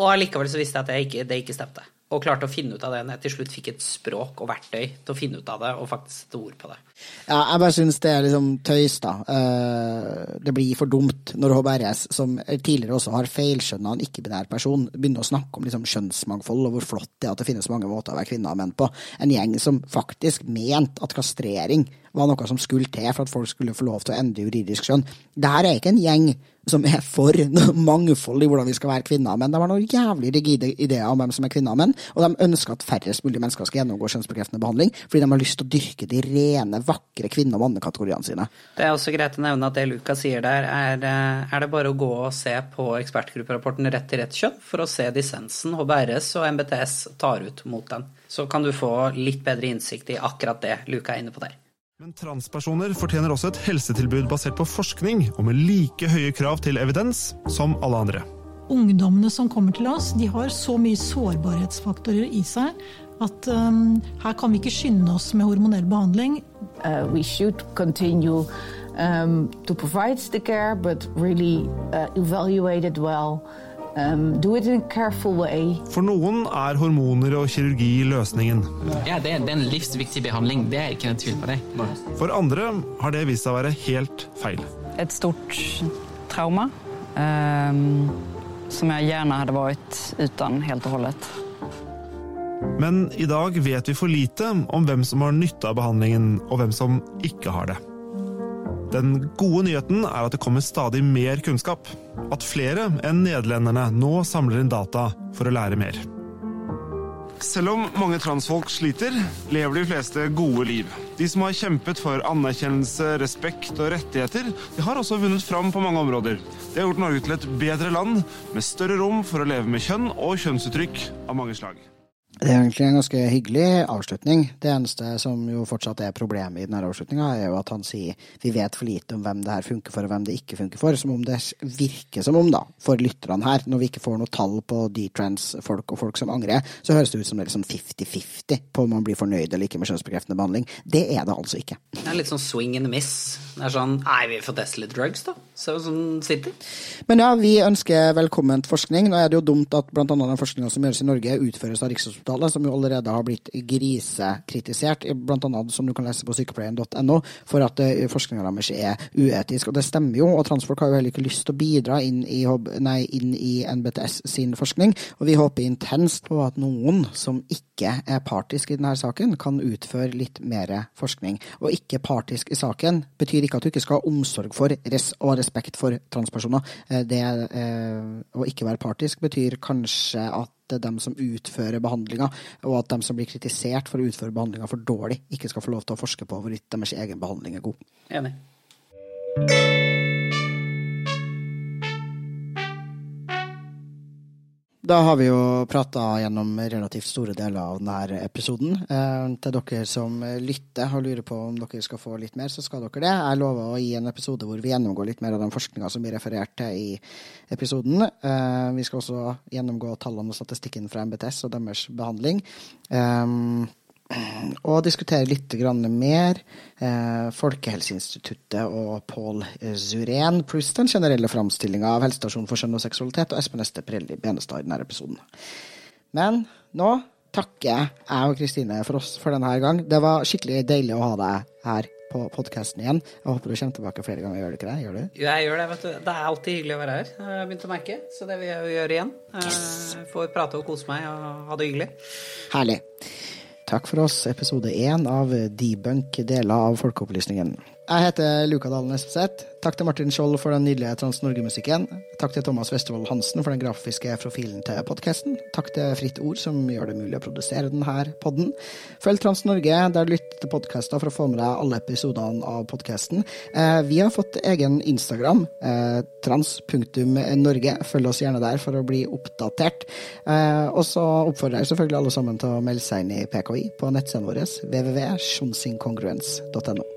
Og allikevel så visste jeg at ikke, det ikke stemte. Og klarte å finne ut av det når jeg til slutt fikk et språk og verktøy til å finne ut av det og faktisk sette ord på det. Ja, jeg bare syns det er liksom tøys, da. Det blir for dumt når HBRS, som tidligere også har feilskjønna en ikke-binær person, begynner å snakke om liksom kjønnsmangfold og hvor flott det er at det finnes mange måter å være kvinne og menn på. En gjeng som faktisk mente at kastrering var noe som skulle til for at folk skulle få lov til å endre juridisk kjønn. Dette er ikke en gjeng som er for mangfold i hvordan vi skal være kvinner og menn. De har noen jævlig rigide ideer om hvem som er kvinner og menn, og de ønsker at færrest mulig mennesker skal gjennomgå kjønnsbekreftende behandling, fordi de har lyst til å dyrke de rene, vakre kvinne- og mannekategoriene sine. Det er også greit å nevne at det Lukas sier der, er, eh, er det bare å gå og se på ekspertgrupperapporten Rett til rett kjønn for å se dissensen HBRS og MBTS tar ut mot den. Så kan du få litt bedre innsikt i akkurat det Luka er inne på der. Men transpersoner fortjener også et helsetilbud basert på forskning og med like høye krav til evidens som alle andre. Ungdommene som kommer til oss, de har så mye sårbarhetsfaktorer i seg at um, her kan vi ikke skynde oss med hormonell behandling. Uh, we should continue um, to provide the care, but really uh, evaluate it well. Um, do it in a careful way. For noen er hormoner og kirurgi løsningen. Ja, det, det er en livsviktig behandling. Det er ikke noen tvil på det. For andre har det vist seg å være helt feil. Et stort trauma um, som jeg gjerne hadde vært uten helt og hodet. Men i dag vet vi for lite om hvem som har nytte av behandlingen, og hvem som ikke har det. Den gode nyheten er at det kommer stadig mer kunnskap. At flere enn nederlenderne nå samler inn data for å lære mer. Selv om mange transfolk sliter, lever de fleste gode liv. De som har kjempet for anerkjennelse, respekt og rettigheter, de har også vunnet fram på mange områder. Det har gjort Norge til et bedre land, med større rom for å leve med kjønn og kjønnsuttrykk av mange slag. Det er egentlig en ganske hyggelig avslutning. Det eneste som jo fortsatt er problemet i denne avslutninga, er jo at han sier vi vet for lite om hvem det her funker for og hvem det ikke funker for. Som om det virker som om, da, for lytterne her, når vi ikke får noe tall på D-trans-folk og folk som angrer, så høres det ut som det er liksom 50-50 på om man blir fornøyd eller ikke med kjønnsbekreftende behandling. Det er det altså ikke. Det er litt sånn swing and miss. Det er sånn Nei, vi får teste litt drugs, da. Se hva som sitter. Men ja, vi ønsker velkomment forskning. Nå er det jo dumt at blant annet den forskninga som gjøres i Norge, utføres av Rikshospitalet som jo allerede har blitt grisekritisert, bl.a. som du kan lese på sykepleien.no, for at uh, forskninga deres er uetisk. Og det stemmer jo, og transfolk har jo heller ikke lyst til å bidra inn i, nei, inn i NBTS sin forskning. Og vi håper intenst på at noen som ikke er partisk i denne saken, kan utføre litt mer forskning. Og ikke partisk i saken betyr ikke at du ikke skal ha omsorg for og respekt for transpersoner. Det uh, å ikke være partisk betyr kanskje at dem som utfører behandlinga, og at dem som blir kritisert for å utføre behandlinga for dårlig, ikke skal få lov til å forske på hvorvidt deres egen behandling er god. Enig. Da har vi jo prata gjennom relativt store deler av denne episoden. Eh, til dere som lytter og lurer på om dere skal få litt mer, så skal dere det. Jeg lover å gi en episode hvor vi gjennomgår litt mer av den forskninga som blir referert til i episoden. Eh, vi skal også gjennomgå tallene og statistikken fra MBTS og deres behandling. Eh, og diskutere litt mer eh, Folkehelseinstituttet og Pål Zuren, pluss den generelle framstillinga av helsestasjonen for kjønn og seksualitet og Espen Este Prelli Benestad i denne episoden. Men nå takker jeg og Kristine for oss for denne gang. Det var skikkelig deilig å ha deg her på podkasten igjen. Jeg håper du kommer tilbake flere ganger. Gjør du ikke det? Gjør du? Jeg gjør det, vet du. Det er alltid hyggelig å være her, har jeg begynt å merke. Så det vil jeg jo gjøre igjen. Yes. får prate og kose meg og ha det hyggelig. Herlig. Takk for oss, episode én av Debunk deler av Folkeopplysningen. Jeg heter Luka Dalen Espeseth. Takk til Martin Skjold for den nydelige Trans-Norge-musikken. Takk til Thomas Westervold Hansen for den grafiske profilen til podkasten. Takk til Fritt Ord, som gjør det mulig å produsere denne podden. Følg Trans-Norge der du lytter til podkaster for å få med deg alle episodene av podkasten. Eh, vi har fått egen Instagram, eh, trans.norge. Følg oss gjerne der for å bli oppdatert. Eh, og så oppfordrer jeg selvfølgelig alle sammen til å melde seg inn i PKI på nettsiden vår www.sjonsingkongruens.no.